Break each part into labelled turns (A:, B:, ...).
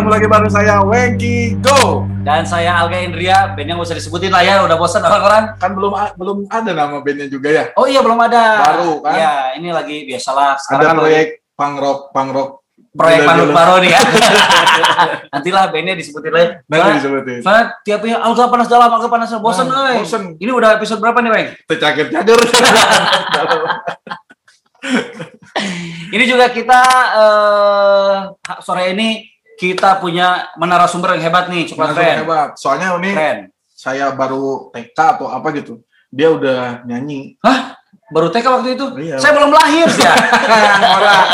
A: ketemu lagi bareng saya Wengki Go.
B: Dan saya Alga Indria, band yang gak usah disebutin lah ya, udah bosan orang-orang.
A: Kan belum belum ada nama bandnya juga ya.
B: Oh iya belum ada.
A: Baru, kan?
B: Iya, ini lagi biasalah.
A: Ada
B: Sekarang kan
A: proyek punk rock, punk rock.
B: lagi proyek Panut. Baro nih ya. Nantilah bandnya disebutin lagi.
A: Nanti disebutin.
B: Soalnya tiapnya Alga panas dalam, Alga panas dalam. Bosan,
A: Nah,
B: euy.
A: bosen.
B: Ini udah episode berapa nih, Weng?
A: Tercakir cadur.
B: Ini juga kita eh, sore ini kita punya menara sumber yang hebat nih, coklat keren.
A: hebat. Soalnya ini
B: Keren.
A: saya baru TK atau apa gitu. Dia udah nyanyi.
B: Baru TK waktu itu?
A: Iya.
B: Saya belum lahir sih ya.
A: Orang.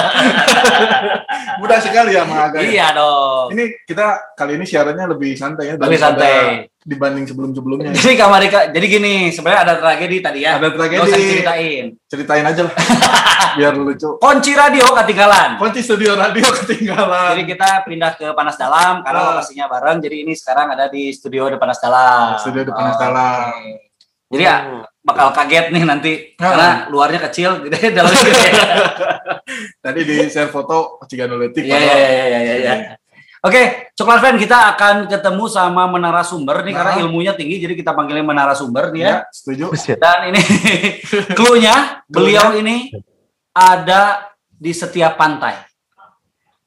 A: Mudah sekali ya ya.
B: iya dong.
A: Ini kita kali ini siarannya lebih santai ya.
B: Lebih santai.
A: Dibanding sebelum-sebelumnya.
B: Jadi Kak Marika, jadi gini, sebenarnya ada tragedi tadi ya.
A: Ada tragedi.
B: Nggak usah diceritain.
A: Ceritain aja lah. Biar lucu.
B: Kunci radio ketinggalan.
A: Kunci studio radio ketinggalan.
B: Jadi kita pindah ke Panas Dalam
A: Ah.
B: karena lokasinya bareng. Jadi ini sekarang ada di studio di Panas Dalam.
A: Studio di Panas Dalam.
B: oke. Jadi ya bakal kaget nih nanti
A: Ah.
B: karena luarnya kecil, jadi dalamnya gede.
A: Tadi di share foto Ciganuletik.
B: Iya iya iya iya iya. Oke, Coklat Fan kita akan ketemu sama menara sumber nih
A: Nah.
B: karena ilmunya tinggi jadi kita panggilnya menara sumber nih ya.
A: Ya, setuju.
B: Dan ini clue-nya beliau ini ada di setiap pantai.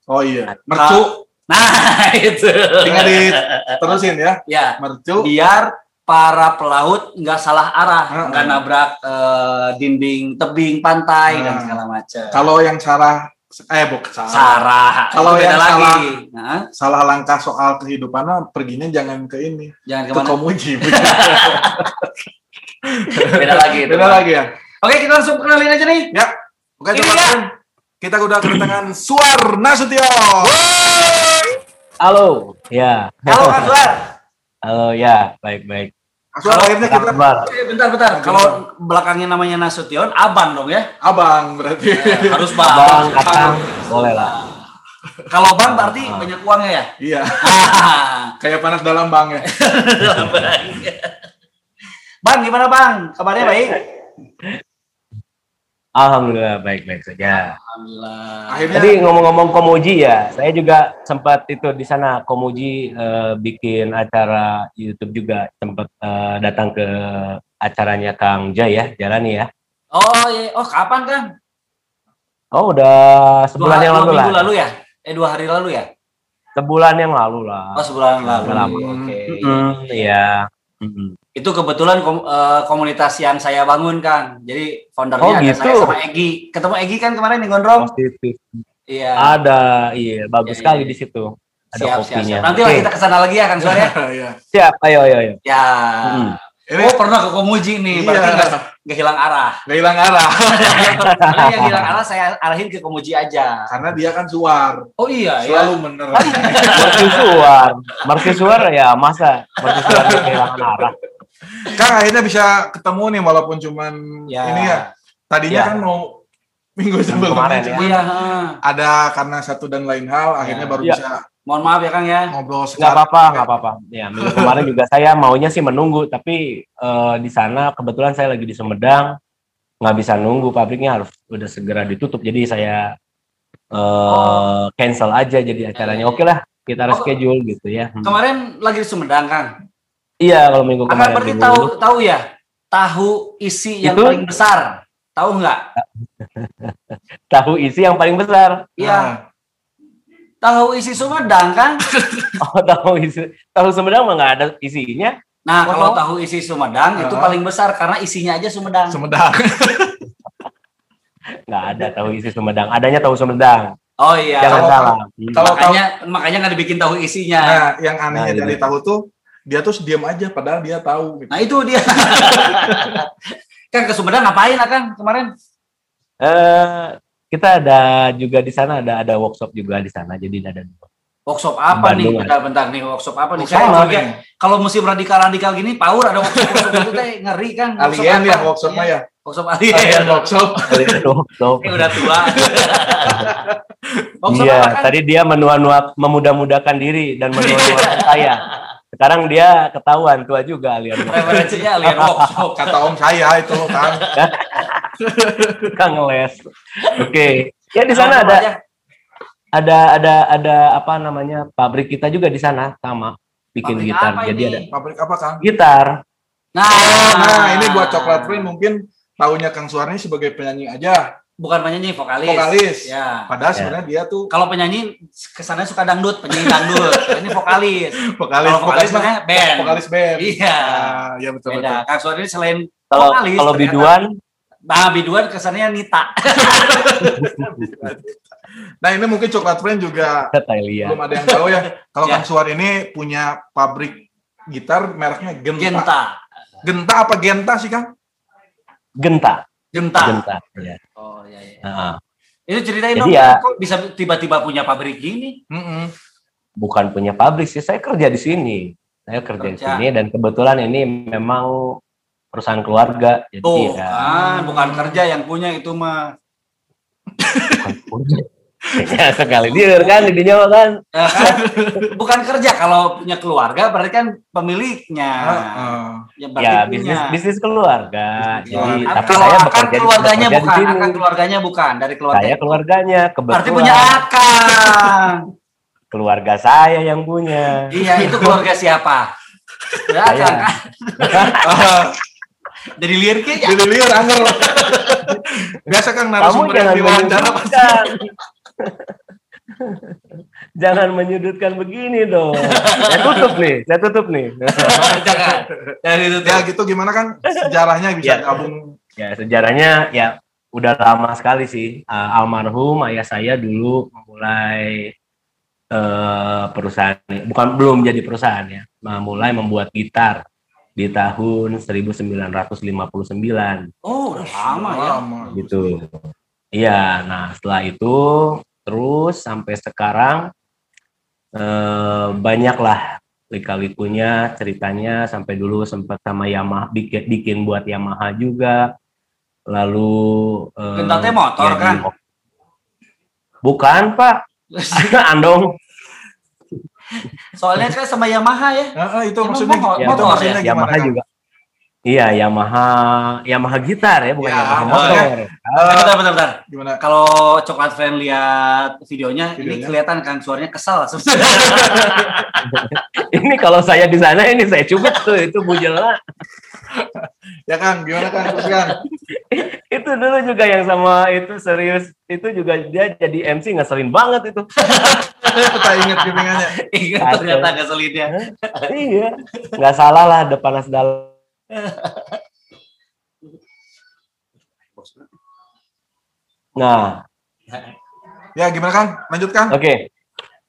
A: Oh iya. Mercu.
B: Nah, itu.
A: Tinggal diterusin ya.
B: Ya,
A: Mercu.
B: biar para pelaut nggak salah arah, nggak nabrak eh, dinding tebing pantai dan
A: Nah.
B: segala macam.
A: Kalau yang salah eh bukan salah.
B: Sarah.
A: Kalau yang
B: lagi.
A: salah-
B: Nah,
A: Salah langkah soal kehidupan perginya jangan ke ini.
B: jangan
A: Ke
B: ke mana.
A: Komuji.
B: Beda lagi. itu.
A: Beda lagi ya.
B: Oke, kita langsung kenalin aja nih.
A: Ya. Oke, coba
B: dia.
A: Kan. Kita udah kedatangan Suar Nasution.
C: Halo, ya.
B: Halo Kak Suar.
C: Halo, ya, baik-baik.
A: Suar akhirnya kita
B: bentar, bentar. Kalau belakangnya namanya Nasution, Abang dong ya.
A: abang berarti.
B: Eh, harus bang.
C: Bang, Kakang, boleh lah.
B: Kalau bang berarti banyak uangnya ya.
A: Iya. Kayak panas dalam bang ya.
B: bang, gimana bang? Kabarnya baik?
C: Alhamdulillah baik-baik saja.
B: Alhamdulillah.
A: Akhirnya
C: Tadi ngomong-ngomong Komuji ya, saya juga sempat itu di sana Komuji eh, bikin acara YouTube juga sempat eh, datang ke acaranya Kang Jai ya, jalani ya.
B: Oh, iya. oh kapan kan?
C: Oh, udah sebulan
B: Dua-
C: yang lalu lah.
B: lalu ya? Eh dua hari lalu ya?
C: Sebulan yang lalu lah.
B: Oh sebulan lalu.
C: Udah lama.
B: Oke.
C: Hmm, iya.
B: Itu kebetulan kom- eh, komunitas yang saya bangun kan. Jadi foundernya
C: Oh,
B: ada
C: gitu.
B: saya sama Egi. Ketemu Egi kan kemarin di Gondrong?
C: Positif.
B: Iya.
C: Ada, iya, bagus
B: Iya,
C: sekali
B: iya.
C: di situ. Ada
B: siap, siap,
C: kopinya.
B: siap. Nanti lah
C: Oke,
B: kita ke sana lagi ya Kang Suar ya.
A: Iya.
C: Siap, ayo, ayo, ayo.
B: Ya.
C: Hmm.
A: Ini
B: Oh pernah ke Komuji nih, berarti
A: Iya.
B: nggak nggak hilang arah.
A: Gak hilang arah.
B: Karena yang hilang arah saya arahin ke Komuji aja.
A: Karena dia kan suar.
B: Oh iya ya.
A: Selalu bener.
C: Mercusuar. Mercusuar ya, masa mercusuar kehilangan arah.
A: Kang akhirnya bisa ketemu nih walaupun cuman
B: Ya.
A: ini ya. Tadinya
C: Ya.
A: kan mau minggu sebelumnya
C: kemarin ya.
A: cuman
B: Iya. heeh.
A: ada karena satu dan lain hal akhirnya
B: Ya.
A: baru
C: Ya.
A: bisa
B: Mohon maaf ya Kang ya.
A: ngobrol
C: Nggak
A: secara
C: apa-apa, nggak apa-apa. Ya, minggu kemarin juga saya maunya sih menunggu, tapi eh, di sana kebetulan saya lagi di Sumedang, nggak bisa nunggu, pabriknya harus udah segera ditutup. Jadi saya eh, cancel aja jadi acaranya. Oke lah, kita
B: Oh.
C: reschedule gitu ya. Hmm.
B: Kemarin lagi di Sumedang Kang.
C: Iya, kalau minggu
B: Akan
C: kemarin.
B: berarti
C: minggu
B: tahu
C: ini.
B: tahu ya tahu isi yang
C: Itu?
B: paling besar. Tahu nggak?
C: tahu isi yang paling besar.
B: Iya.
A: Nah,
B: Tahu isi Sumedang kan?
C: Oh, tahu isi. Tahu Sumedang mah nggak ada isinya.
B: Nah,
A: Oh.
B: kalau tahu isi Sumedang itu
A: Ah.
B: paling besar karena isinya aja Sumedang.
A: Sumedang.
C: Nggak ada tahu isi Sumedang. Adanya tahu Sumedang.
B: Oh iya.
C: Jangan
A: Kalau-
C: salah.
A: Kalau
B: makanya makanya nggak dibikin tahu isinya.
A: Nah, yang anehnya
C: Nah,
A: dari
C: iya.
A: tahu tuh dia tuh diam aja padahal dia tahu gitu.
B: Nah, itu dia. kan ke Sumedang ngapain Akang kemarin?
C: Eh, kita ada juga di sana ada ada workshop juga di sana. Jadi ada
B: Workshop apa nih?
C: Bandung,
B: Bentar-bentar nih workshop apa nih?
A: Workshop
B: Saya
A: nih?
B: kalau musim radikal-radikal gini, power ada workshop-workshop itu teh ngeri kan. Workshop
A: Alien
B: apa?
A: ya workshopnya ya.
B: Workshop alien.
A: Alien workshop.
C: workshop.
B: Ini udah tua. workshop
C: Iya,
B: kan?
C: tadi dia menua-nua memudah-mudahkan diri dan menua-nuakan saya. Sekarang dia ketahuan tua juga alien.
B: Referensinya alien workshop.
A: Kata om saya itu kan.
C: Kang ngeles. Oke. Ya di
B: Nah,
C: sana ada
B: aja?
C: ada ada ada apa namanya pabrik kita juga di sana sama bikin
B: Pabrik
C: gitar.
B: apa
C: Jadi
B: ini?
C: ada
A: Pabrik apa Kang?
C: gitar.
B: Nah,
A: Nah, ini buat coklat Rain mungkin tahunya Kang Suarni sebagai penyanyi aja,
B: bukan penyanyi vokalis.
A: vokalis.
B: Ya.
A: Padahal
C: Ya.
A: sebenarnya dia tuh
B: Kalau penyanyi kesannya suka dangdut, penyanyi dangdut. ini vokalis.
A: vokalis,
B: Kalau vokalis makanya band.
A: vokalis band.
B: Iya.
A: Nah, iya betul betul.
B: Beda. Kang Suar ini selain
C: Kalau
B: vokalis,
C: kalau biduan
B: Nah, biduan kesannya Nita.
A: Nah, ini mungkin coklat Rain juga belum ada yang tahu ya. Kalau
B: Ya.
A: Kang Suar ini punya pabrik gitar mereknya Genta.
B: Genta.
A: Genta apa Genta sih Kang?
C: Genta,
B: Genta.
C: genta. Ya.
B: Oh, iya, iya.
C: Heeh.
B: Itu ceritain
C: Jadi
B: dong,
C: ya-
B: kok bisa tiba-tiba punya pabrik gini?
A: Mm-mm.
C: Bukan punya pabrik sih, saya kerja di sini. Saya kerja di
B: Kerja.
C: sini dan kebetulan ini memang perusahaan keluarga. Jadi
B: Tuh,
C: ya
B: kan, bukan kerja yang punya itu mah.
C: bukan punya. Ya, sekali dia kan didinya mah kan.
B: Ya kan? bukan kerja kalau punya keluarga berarti kan pemiliknya.
A: Heeh.
B: Ya, berarti
C: Ya
B: punya.
C: bisnis bisnis keluarga.
A: Bisnis
C: Jadi
A: keluarga.
C: tapi
B: kalau
C: saya
B: akan
C: bekerja di-
B: keluarganya
C: bekerja di
B: bukan, akan keluarganya bukan dari keluarga.
C: Saya keluarganya kebetulan.
B: Berarti punya akan.
C: keluarga saya yang punya.
B: iya, itu keluarga siapa? Ya,
C: Saya.
B: Kang, kan?
A: Ah,
B: Jadi liriknya ya.
A: Jadi liar angel. Biasa
C: Kamu
A: narasumber yang
C: jangan
A: diwawancara pasti.
C: jangan menyudutkan begini dong. saya tutup nih, saya tutup nih.
B: Jangan. Jangan itu
A: Ya gitu gimana kan sejarahnya bisa
C: Ya.
A: gabung
C: ya sejarahnya ya udah lama sekali sih. Uh, almarhum ayah saya dulu memulai eh, perusahaan, bukan belum jadi perusahaan ya, memulai membuat gitar di tahun 1959
B: Oh, udah lama ya.
A: Lama.
C: gitu. Iya, nah setelah itu terus sampai sekarang eh, banyaklah lika-likunya ceritanya sampai dulu sempat sama Yamaha bikin, bikin buat Yamaha juga. Lalu eh,
B: motor,
C: di-
B: kan?
C: Bukan, Pak. Andong.
B: Soalnya kan sama Yamaha ya.
A: Heeh, itu
B: Emang
A: maksudnya
B: motor-
A: itu
B: motor ya?
C: Yamaha juga. Iya, Yamaha Yamaha gitar ya, bukan
A: Ya,
C: Yamaha motor.
A: ya.
B: Eh, bentar, bentar, bentar.
A: Gimana?
B: Kalau coklat fan lihat videonya, ini
A: Videonya?
B: kelihatan kan suaranya kesal sebenarnya.
C: ini kalau saya di sana ini saya cubit tuh itu bujelnya.
A: Ya Kang, gimana Kang? Terus Kang.
C: itu dulu juga yang sama itu serius itu juga dia jadi MC ngeselin banget itu
A: Kita ingat kepingannya.
B: Ingat ternyata keselitnya.
C: iya nggak salah lah ada panas dalam nah
A: Ya gimana Kang? Lanjut Kang.
C: oke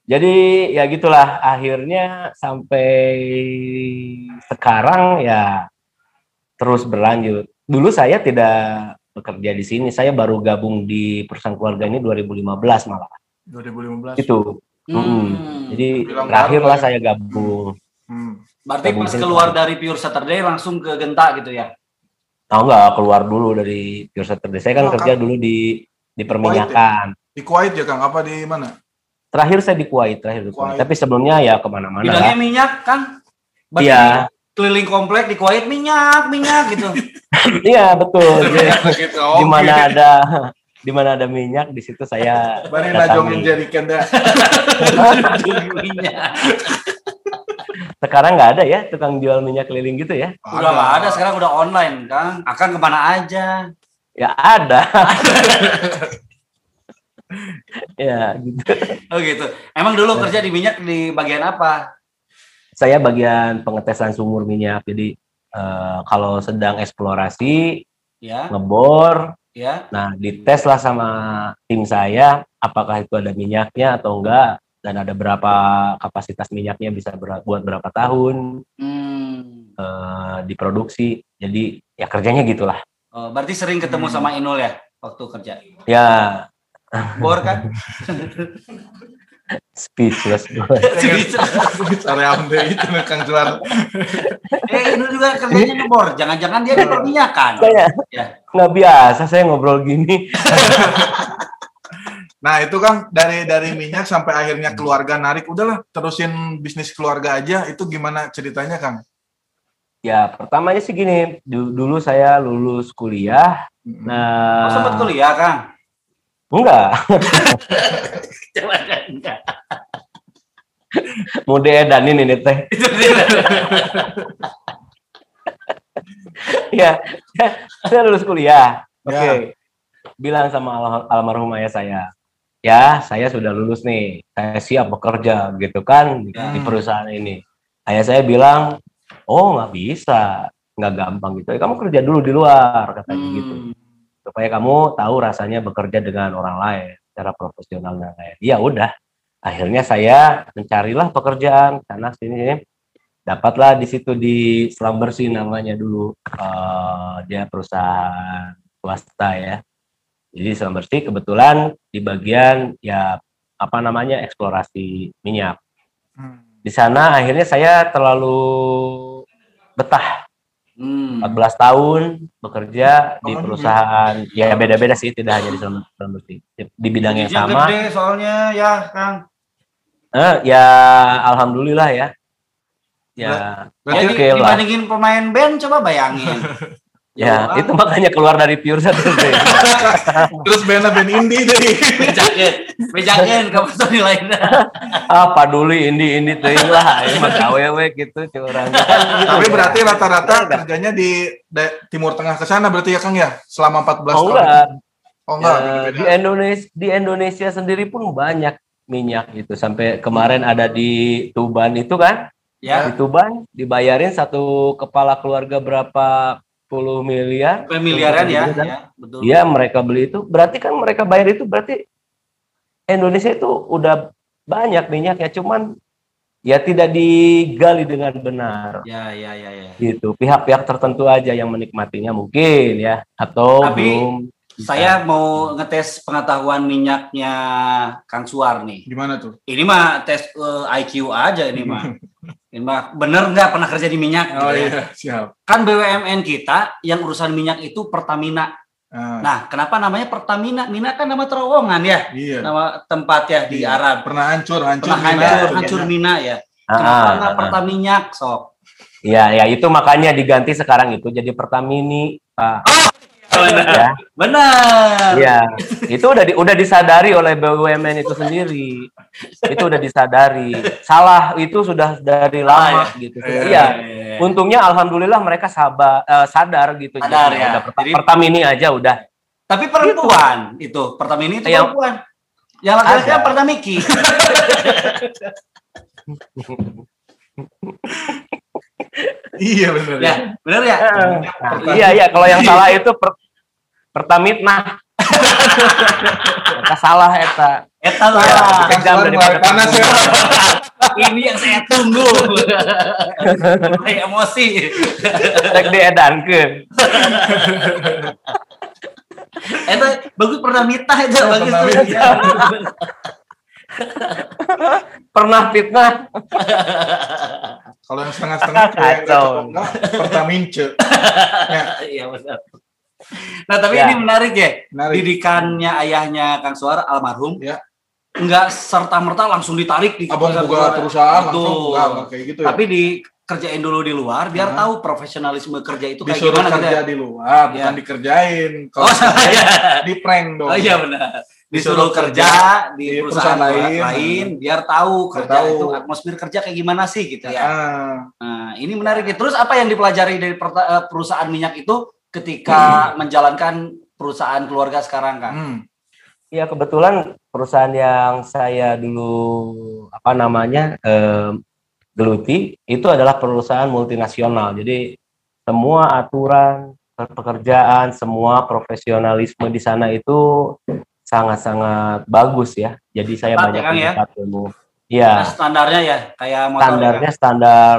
C: jadi ya gitulah akhirnya sampai sekarang ya terus berlanjut dulu saya tidak bekerja di sini saya baru gabung di perusahaan keluarga ini 2015 malah
A: 2015.
C: itu
B: Hmm.
C: jadi
A: Bilang
C: terakhirlah
A: baru, ya.
C: saya gabung
A: Hmm.
B: Berarti pas keluar dari Pure Saturday langsung ke Genta gitu ya?
C: Oh enggak, keluar dulu dari Pure Saturday. Saya kan
A: Oh,
C: kerja
A: Kang.
C: dulu di di perminyakan.
A: Di Kuwait ya Kang? Apa di mana?
C: Terakhir saya di Kuwait, terakhir di Kuwait.
A: Kuwait.
C: Tapi sebelumnya ya ke mana-mana
B: Bidangnya
C: lah.
B: minyak kan?
C: Iya,
B: Keliling komplek di Kuwait minyak, minyak gitu.
C: iya betul. Jadi,
A: gitu.
C: di mana ada di mana ada minyak di situ saya datangi.
A: najongin jadi kenda.
B: minyak.
C: Sekarang nggak ada ya tukang jual minyak keliling gitu ya?
B: Udah nggak ada, sekarang udah online kan. Akan ke mana aja.
C: Ya ada. ya gitu.
B: Oh gitu. Emang dulu kerja di minyak di bagian apa?
C: Saya bagian pengetesan sumur minyak. Jadi eh, kalau sedang eksplorasi
B: Ya,
C: ngebor
B: ya.
C: Nah, dites lah sama tim saya apakah itu ada minyaknya atau enggak dan ada berapa kapasitas minyaknya bisa ber- buat berapa tahun
B: Hmm.
C: eh, diproduksi. Jadi ya kerjanya gitulah.
B: Oh, berarti sering ketemu
A: Hmm.
B: sama Inul ya waktu kerja.
C: Ya
B: Bor kan?
C: speechless.
A: Area amde itu Kang Juar.
B: eh Inul juga kerjanya ngebor. Jangan-jangan dia di perminyakan.
C: saya
B: Ya.
C: nggak biasa saya ngobrol gini.
A: Nah itu kan dari dari minyak sampai akhirnya keluarga narik, udahlah terusin bisnis keluarga aja. Itu gimana ceritanya Kang?
C: Ya pertamanya sih gini. du- dulu saya lulus kuliah.
A: Hmm.
C: Nah
B: Oh, sempat kuliah, Kang?
C: enggak.
B: Enggak.
C: Mau diedanin ini teh. Ya, saya lulus kuliah. Oke.
A: Ya.
C: Bilang sama al- almarhum ayah saya, ya saya sudah lulus nih, saya siap bekerja gitu kan di,
B: Ya.
C: di perusahaan ini. Ayah saya bilang, oh nggak bisa, nggak gampang gitu. Kamu kerja dulu di luar katanya gitu,
B: Hmm.
C: supaya kamu tahu rasanya bekerja dengan orang lain secara profesional dan lain. Ya udah, akhirnya saya mencarilah pekerjaan sana sini sini. Dapatlah di situ di Selam Bersih namanya dulu, Eh, dia perusahaan swasta ya. Jadi Selam Bersih kebetulan di bagian ya apa namanya eksplorasi minyak.
A: Hmm.
C: Di sana akhirnya saya terlalu betah
B: Hmm.
C: 14 tahun bekerja di
A: Oh,
C: perusahaan ya beda-beda sih tidak hanya di Selam Bersih di bidang yang sama.
B: gede soalnya ya, Kang.
C: Eh, ya alhamdulillah ya. Ya,
A: Berarti
C: oke
B: Jadi
C: lah.
B: dibandingin pemain band coba bayangin.
C: Ya,
B: Jauh
C: itu makanya keluar dari pure satu
A: terus bandnya band indie deh.
B: bejakeun bejakeun ke personil lainnya
C: ah, paduli ini ini teh lah, ya mah gawe we gitu curang.
A: Tapi berarti rata-rata kerjanya di Timur Tengah ke sana berarti ya Kang ya? Selama 14
C: Oh
A: tahun.
C: enggak,
A: Oh enggak,
C: Ya,
A: beda-beda.
C: di Indonesia di Indonesia sendiri pun banyak minyak gitu. Sampai kemarin ada di Tuban itu kan,
B: ya
C: di Tuban dibayarin satu kepala keluarga berapa miliar.
B: miliaran ya, ya betul.
C: Iya mereka beli itu. Berarti kan mereka bayar itu berarti Indonesia itu udah banyak minyaknya. Cuman ya tidak digali dengan benar.
B: Ya ya ya ya.
C: Gitu. Pihak-pihak tertentu aja yang menikmatinya mungkin ya atau
B: Tapi,
C: belum.
B: saya mau ngetes pengetahuan minyaknya Kang Suar nih.
A: Gimana tuh?
B: ini mah tes eh, IQ aja ini mah mah bener nggak pernah kerja di minyak
A: Oh
B: gitu ya.
A: iya, siap.
B: kan BUMN kita yang urusan minyak itu Pertamina
A: Ah,
B: nah kenapa namanya Pertamina Mina kan nama terowongan ya
A: iya.
B: nama tempat ya di
A: Iya.
B: Arab
A: Pernah hancur, hancur.
B: pernah
A: Mina.
B: hancur hancur Mina ya kenapa
C: Ah,
B: nggak
C: ah, ah.
B: Pertaminyak sok
C: ya ya itu makanya diganti sekarang itu jadi Pertamini Pak ya
B: benar
C: ya itu udah di- udah disadari oleh BUMN itu sendiri itu udah disadari salah itu sudah dari lama gitu
A: Iya.
C: iya Untungnya alhamdulillah mereka sabar eh, sadar gitu.
B: Sadar,
C: Jadi
B: ya.
C: udah
B: Jadi-
C: Pertamini aja udah.
B: Tapi perempuan itu Pertamini itu
C: Yang-
B: perempuan. Yang laki-laki kan Pertamiki.
A: Iya bener
B: ya, benar ya?
C: Nah, iya iya kalau yang salah itu per, Pertamitna. Eta salah eta.
B: Eta
C: Ya,
B: lah.
C: kejam
A: Kang Suar
C: daripada
A: mulai panas ya.
B: Ini yang saya tunggu. Mulai emosi.
C: Rek diedankeun.
B: Eta bagus Pertamita itu
A: Oh,
B: bagus. Iya.
C: Pernah fitnah.
A: Kalau yang setengah-setengah kayak nggak
C: Kacau.
A: Pertamince. Ya,
B: Iya benar. Nah, tapi
C: Ya.
B: ini menarik ya.
A: menarik.
B: Didikannya ayahnya Kang Suar almarhum.
A: Ya.
B: Enggak serta-merta langsung ditarik di
A: Abang buka perusahaan
B: Betul.
A: langsung enggak kayak gitu ya.
B: Tapi dikerjain dulu di luar biar
A: Nah.
B: tahu profesionalisme kerja itu kayak
A: disuruh
B: gimana gitu
A: kerja
B: ya.
A: di luar,
B: Ya.
A: bukan dikerjain. Kalau
B: Oh, salah ya.
A: di prank dong.
B: Oh iya benar. Disuruh kerja di,
A: di
B: perusahaan,
A: perusahaan
B: lain,
A: lain.
B: biar tahu
A: Biar
B: kerja
A: tahu.
B: itu atmosfer kerja kayak gimana sih gitu ya.
A: Ah,
B: Nah, ini menarik. ya. Terus apa yang dipelajari dari eh, perusahaan minyak itu ketika menjalankan perusahaan keluarga sekarang, Kang?
A: hmm.
C: Iya kebetulan perusahaan yang saya dulu apa namanya eh, geluti itu adalah perusahaan multinasional. Jadi semua aturan pekerjaan, semua profesionalisme di sana itu sangat-sangat bagus ya. Jadi saya
B: ya,
C: banyak
B: Kang, ya?
C: mendapat ilmu. Iya,
B: Nah, standarnya ya kayak motor
C: standarnya standar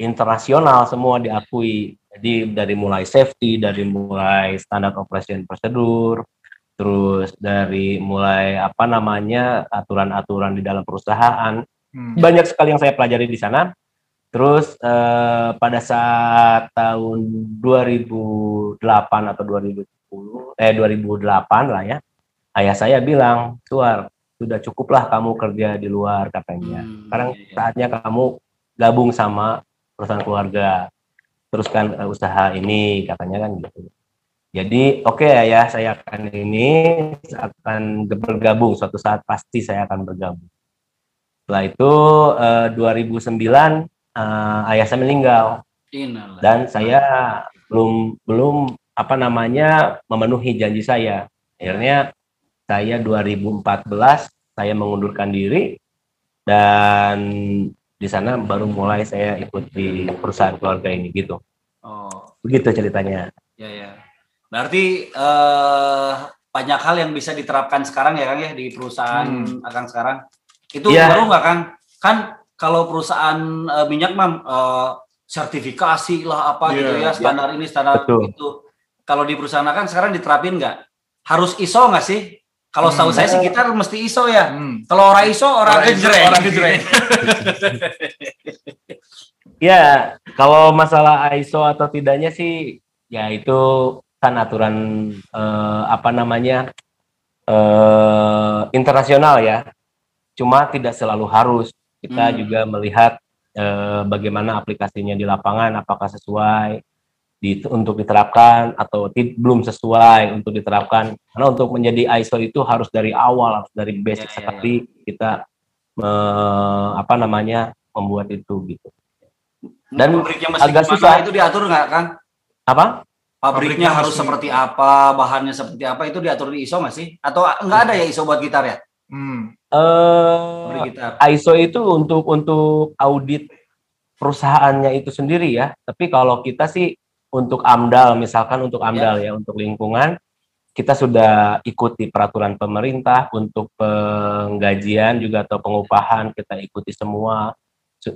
C: internasional semua diakui. Jadi dari mulai safety, dari mulai standar operation prosedur, terus dari mulai apa namanya aturan-aturan di dalam perusahaan
A: Hmm.
C: banyak sekali yang saya pelajari di sana. Terus eh, pada saat tahun 2008 atau 2010 eh 2008 lah ya, ayah saya bilang, "Suar, sudah cukuplah kamu kerja di luar," katanya.
B: Hmm,
C: Sekarang
B: iya, iya.
C: saatnya kamu gabung sama perusahaan keluarga. Teruskan eh, usaha ini katanya kan gitu. Jadi oke ya saya akan ini akan bergabung suatu saat pasti saya akan bergabung. Setelah itu eh, 2009 eh, ayah saya meninggal dan saya belum belum apa namanya memenuhi janji saya. Akhirnya saya 2014 saya mengundurkan diri dan di sana baru mulai saya ikut di perusahaan keluarga ini gitu.
B: Oh,
C: Begitu ceritanya.
B: ya ya. Berarti eh banyak hal yang bisa diterapkan sekarang ya Kang ya di perusahaan
A: Hmm.
B: Akang sekarang. Itu
C: Iya.
B: baru nggak Kang? Kan kalau perusahaan eh, minyak mah eh, sertifikasi lah apa
A: Iya.
B: gitu ya standar ini standar
C: Betul.
B: itu. Kalau di perusahaan Akang sekarang diterapin nggak? Harus ISO nggak sih? Kalau
A: Hmm.
B: setahu saya sih kita mesti ISO ya.
A: Hmm.
B: Kalau orang ISO orang,
A: Orang ISO,
B: gejreng.
A: orang gejreng.
C: Ya, kalau masalah ISO atau tidaknya sih, ya itu kan aturan eh, apa namanya eh, internasional ya. Cuma tidak selalu harus. Kita
B: Hmm.
C: juga melihat eh, bagaimana aplikasinya di lapangan, apakah sesuai di, untuk diterapkan atau ti- belum sesuai untuk diterapkan. Karena untuk menjadi ISO itu harus dari awal, harus dari basic
B: Ya, ya,
C: sekali kita eh, apa namanya membuat itu gitu. Dan
B: pabriknya mesti
C: agak susah.
B: itu diatur nggak Kang?
C: Apa?
B: Pabriknya
A: Pabriknya
B: harus
A: mesti-
B: seperti apa, bahannya seperti apa itu diatur di ISO nggak sih? Atau nggak ada ya ISO buat gitar ya?
A: Hmm.
C: Eh,
B: Pabrik gitar.
C: ISO itu untuk untuk audit perusahaannya itu sendiri ya. Tapi kalau kita sih untuk AMDAL misalkan untuk AMDAL ya, untuk lingkungan kita sudah ikuti peraturan pemerintah untuk penggajian juga atau pengupahan kita ikuti semua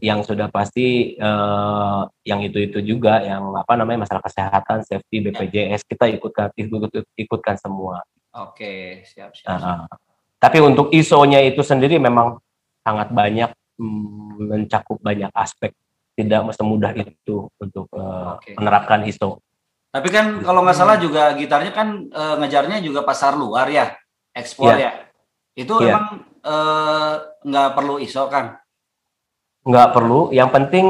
C: yang sudah pasti eh, yang itu itu juga yang apa namanya masalah kesehatan safety BPJS kita ikutkan ikut, ikutkan semua.
B: Oke, siap siap.
C: Nah, tapi untuk ISO-nya itu sendiri memang sangat banyak mm, mencakup banyak aspek tidak semudah itu untuk eh,
B: Oke.
C: menerapkan ISO.
B: Tapi kan kalau nggak salah juga gitarnya kan eh, ngejarnya juga pasar luar ya, ekspor
C: Iya.
B: ya. Itu
C: Iya.
B: emang eh, nggak perlu ISO kan?
C: Nggak perlu. Yang penting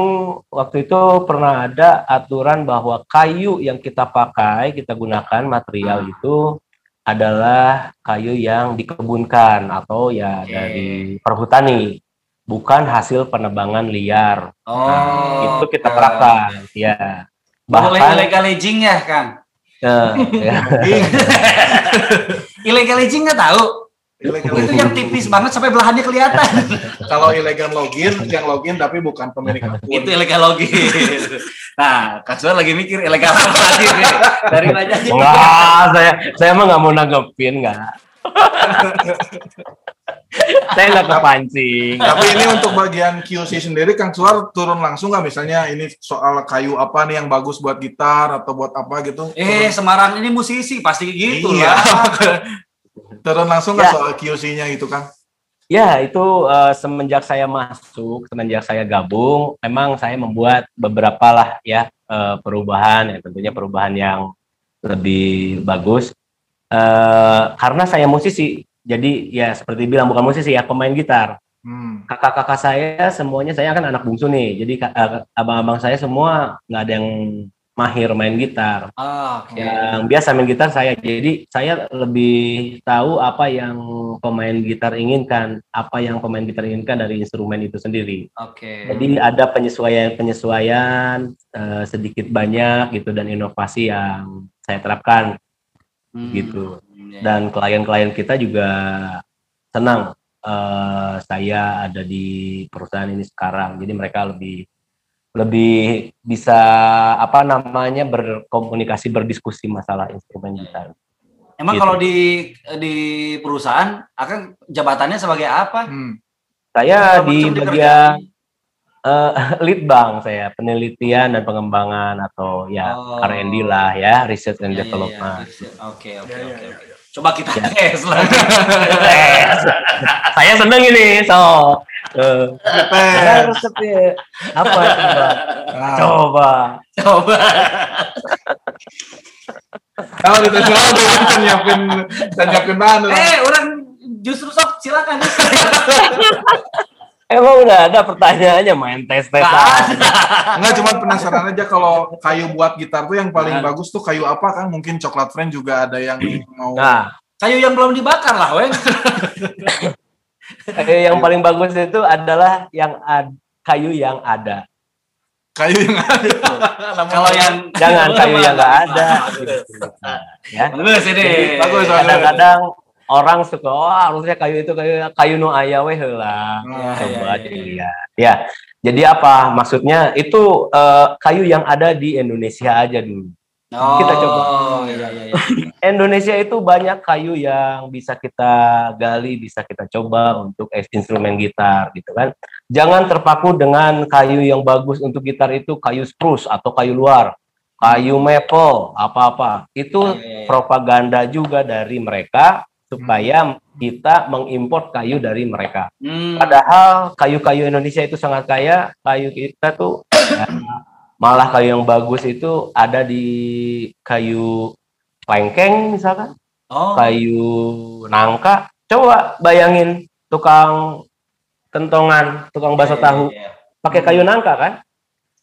C: waktu itu pernah ada aturan bahwa kayu yang kita pakai, kita gunakan material
B: Ah.
C: itu adalah kayu yang dikebunkan atau ya
B: Oke.
C: dari perhutani, bukan hasil penebangan liar.
B: Oh,
C: Nah, itu kita
B: oke.
C: terapkan, ya.
B: Boleh
C: Bahkan
B: illegal aging ya, Kang?
C: eh, ya.
B: Illegal aging nggak tahu.
A: Ilegal
B: Itu yang tipis banget sampai belahannya kelihatan.
A: Kalau ilegal login, yang login tapi bukan pemilik akun.
B: itu illegal login. Nah, Kak Suar lagi mikir illegal apa lagi nih? Dari banyaknya.
C: Enggak, saya saya mah nggak mau nanggepin nggak. Saya nggak kepancing.
A: Tapi ini untuk bagian QC sendiri, Kang Suar turun langsung nggak misalnya ini soal kayu apa nih yang bagus buat gitar atau buat apa gitu?
B: Eh, Semarang ini musisi pasti gitu
A: Iya.
B: lah.
A: turun langsung nggak
C: Ya.
A: soal QC-nya gitu, Kang?
C: Ya itu eh, semenjak saya masuk, semenjak saya gabung, memang saya membuat beberapa lah ya eh, perubahan, ya tentunya perubahan yang lebih bagus. Eh, karena saya musisi, jadi ya seperti bilang bukan musisi ya pemain gitar.
A: Hmm.
C: kakak-kakak saya semuanya saya kan anak bungsu nih jadi eh, abang-abang saya semua nggak ada yang mahir main gitar
B: Ah, Oke.
C: yang biasa main gitar saya jadi saya lebih tahu apa yang pemain gitar inginkan apa yang pemain gitar inginkan dari instrumen itu sendiri
B: Oke.
C: jadi ada penyesuaian penyesuaian eh, sedikit banyak gitu dan inovasi yang saya terapkan
B: Hmm,
C: gitu.
B: Ya.
C: dan klien-klien kita juga senang eh, saya ada di perusahaan ini sekarang. Jadi mereka lebih lebih bisa apa namanya berkomunikasi berdiskusi masalah instrumen gitar.
B: Emang
C: gitu.
B: kalau di di perusahaan akan jabatannya sebagai apa?
A: Hmm.
C: Saya
B: Apa
C: di bagian eh, lead bank saya penelitian dan pengembangan atau ya
B: Oh.
C: R&D lah ya research and
B: Ya, ya, ya.
C: development.
B: Oke, oke,
A: Ya, ya,
B: oke.
A: Ya.
B: Coba kita tes lah.
C: Eh, saya seneng ini so. Eh,
A: Tes.
C: ada resepnya apa coba?
A: Nah,
C: Coba.
B: Coba.
A: kalau dites lagi kan nyiapin dan nyiapin bahan.
B: Eh, orang justru sok silakan.
C: Emang udah ada pertanyaannya main tes tes
A: Enggak cuma penasaran aja kalau kayu buat gitar tuh yang paling
B: Nah.
A: bagus tuh kayu apa kan? Mungkin coklat friend juga ada yang mau.
C: Nah,
B: Kayu yang belum dibakar lah, weng.
C: eh, yang paling bagus itu adalah yang ad, kayu yang ada.
A: Kayu yang ada.
B: Kalau yang
C: Jangan kayu yang nggak ada. ya.
B: Bagus ini.
A: Bagus, bagus.
C: Kadang-kadang orang suka, oh harusnya kayu itu kayu kayu nu aya we heula.
A: Nah,
C: Coba
B: iya, iya,
C: dilihat. Ya. Jadi apa? Maksudnya itu eh, kayu yang ada di Indonesia aja dulu.
B: Oh,
C: Kita coba.
B: Iya, iya, iya.
C: Indonesia itu banyak kayu yang bisa kita gali, bisa kita coba untuk es- instrumen gitar gitu kan. Jangan terpaku dengan kayu yang bagus untuk gitar itu kayu spruce atau kayu luar, kayu maple, apa-apa. Itu
B: Iya, iya, iya.
C: propaganda juga dari mereka supaya kita mengimpor kayu dari mereka.
B: Hmm.
C: Padahal kayu-kayu Indonesia itu sangat kaya, kayu kita tuh ya, malah kayu yang bagus itu ada di kayu lengkeng misalkan,
B: Oh,
C: kayu nangka. Coba bayangin tukang kentongan, tukang bakso
B: iya,
C: tahu
B: iya, iya.
C: pakai kayu nangka kan?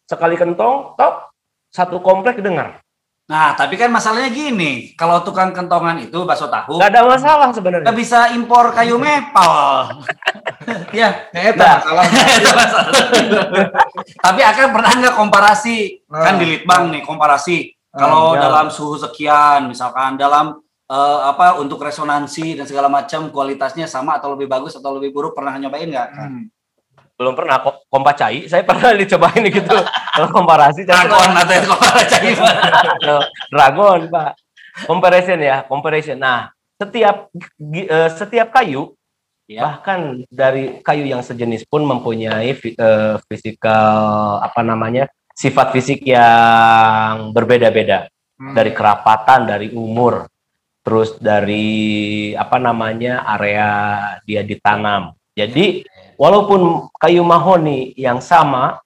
C: Sekali kentong, top satu komplek dengar.
B: Nah, tapi kan masalahnya gini, kalau tukang kentongan itu bakso tahu,
C: Gak ada masalah
B: nggak
C: sebenarnya.
B: bisa impor kayu maple. ya,
A: Ya, itu
C: Nah.
A: masalah.
B: itu masalah. tapi akan pernah nggak komparasi? Kan
A: Nah.
B: di Litbang nih komparasi. Kalau
C: ya.
B: dalam suhu sekian, misalkan dalam eh, apa untuk resonansi dan segala macam kualitasnya sama atau lebih bagus atau lebih buruk pernah nyobain nggak?
A: Hmm.
C: Belum pernah kok kompa cai. Saya pernah dicobain gitu. Kalau komparasi
B: Dragon atau komparasi
C: Nah, Dragon, Pak. Comparison ya, comparison. Nah, setiap eh, setiap kayu
B: Ya.
C: bahkan dari kayu yang sejenis pun mempunyai eh, fisikal apa namanya? sifat fisik yang berbeda-beda
A: Hmm.
C: dari kerapatan, dari umur, terus dari apa namanya? area dia ditanam. Jadi, walaupun kayu mahoni yang sama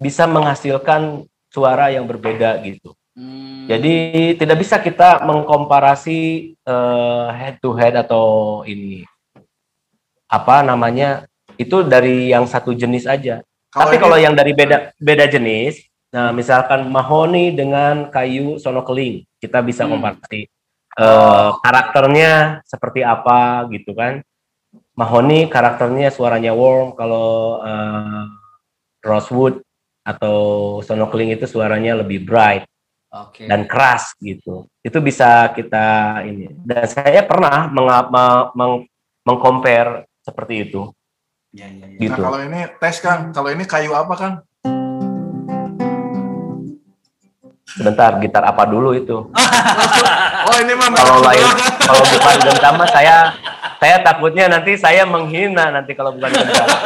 C: bisa menghasilkan suara yang berbeda gitu.
B: Hmm.
C: Jadi tidak bisa kita mengkomparasi eh, head to head atau ini apa namanya itu dari yang satu jenis aja. Tapi
A: ini-
C: kalau yang dari beda beda jenis, nah misalkan mahoni dengan kayu sonokeling, kita bisa
B: Hmm.
C: komparasi Eh, karakternya seperti apa gitu kan. Mahoni karakternya suaranya warm, kalau eh, rosewood atau sonokeling itu suaranya lebih bright
B: Oke.
C: dan keras gitu. Itu bisa kita ini. Dan saya pernah menga- me- meng- mengcompare seperti itu
B: Ya, ya, ya.
C: gitu.
A: Nah, kalau ini tes kan, kalau ini kayu apa kan?
C: Sebentar, gitar apa dulu itu?
A: Oh, ini mah
C: Kalau lain, kalau bukan gentama saya saya takutnya nanti saya menghina nanti kalau bukan gentama.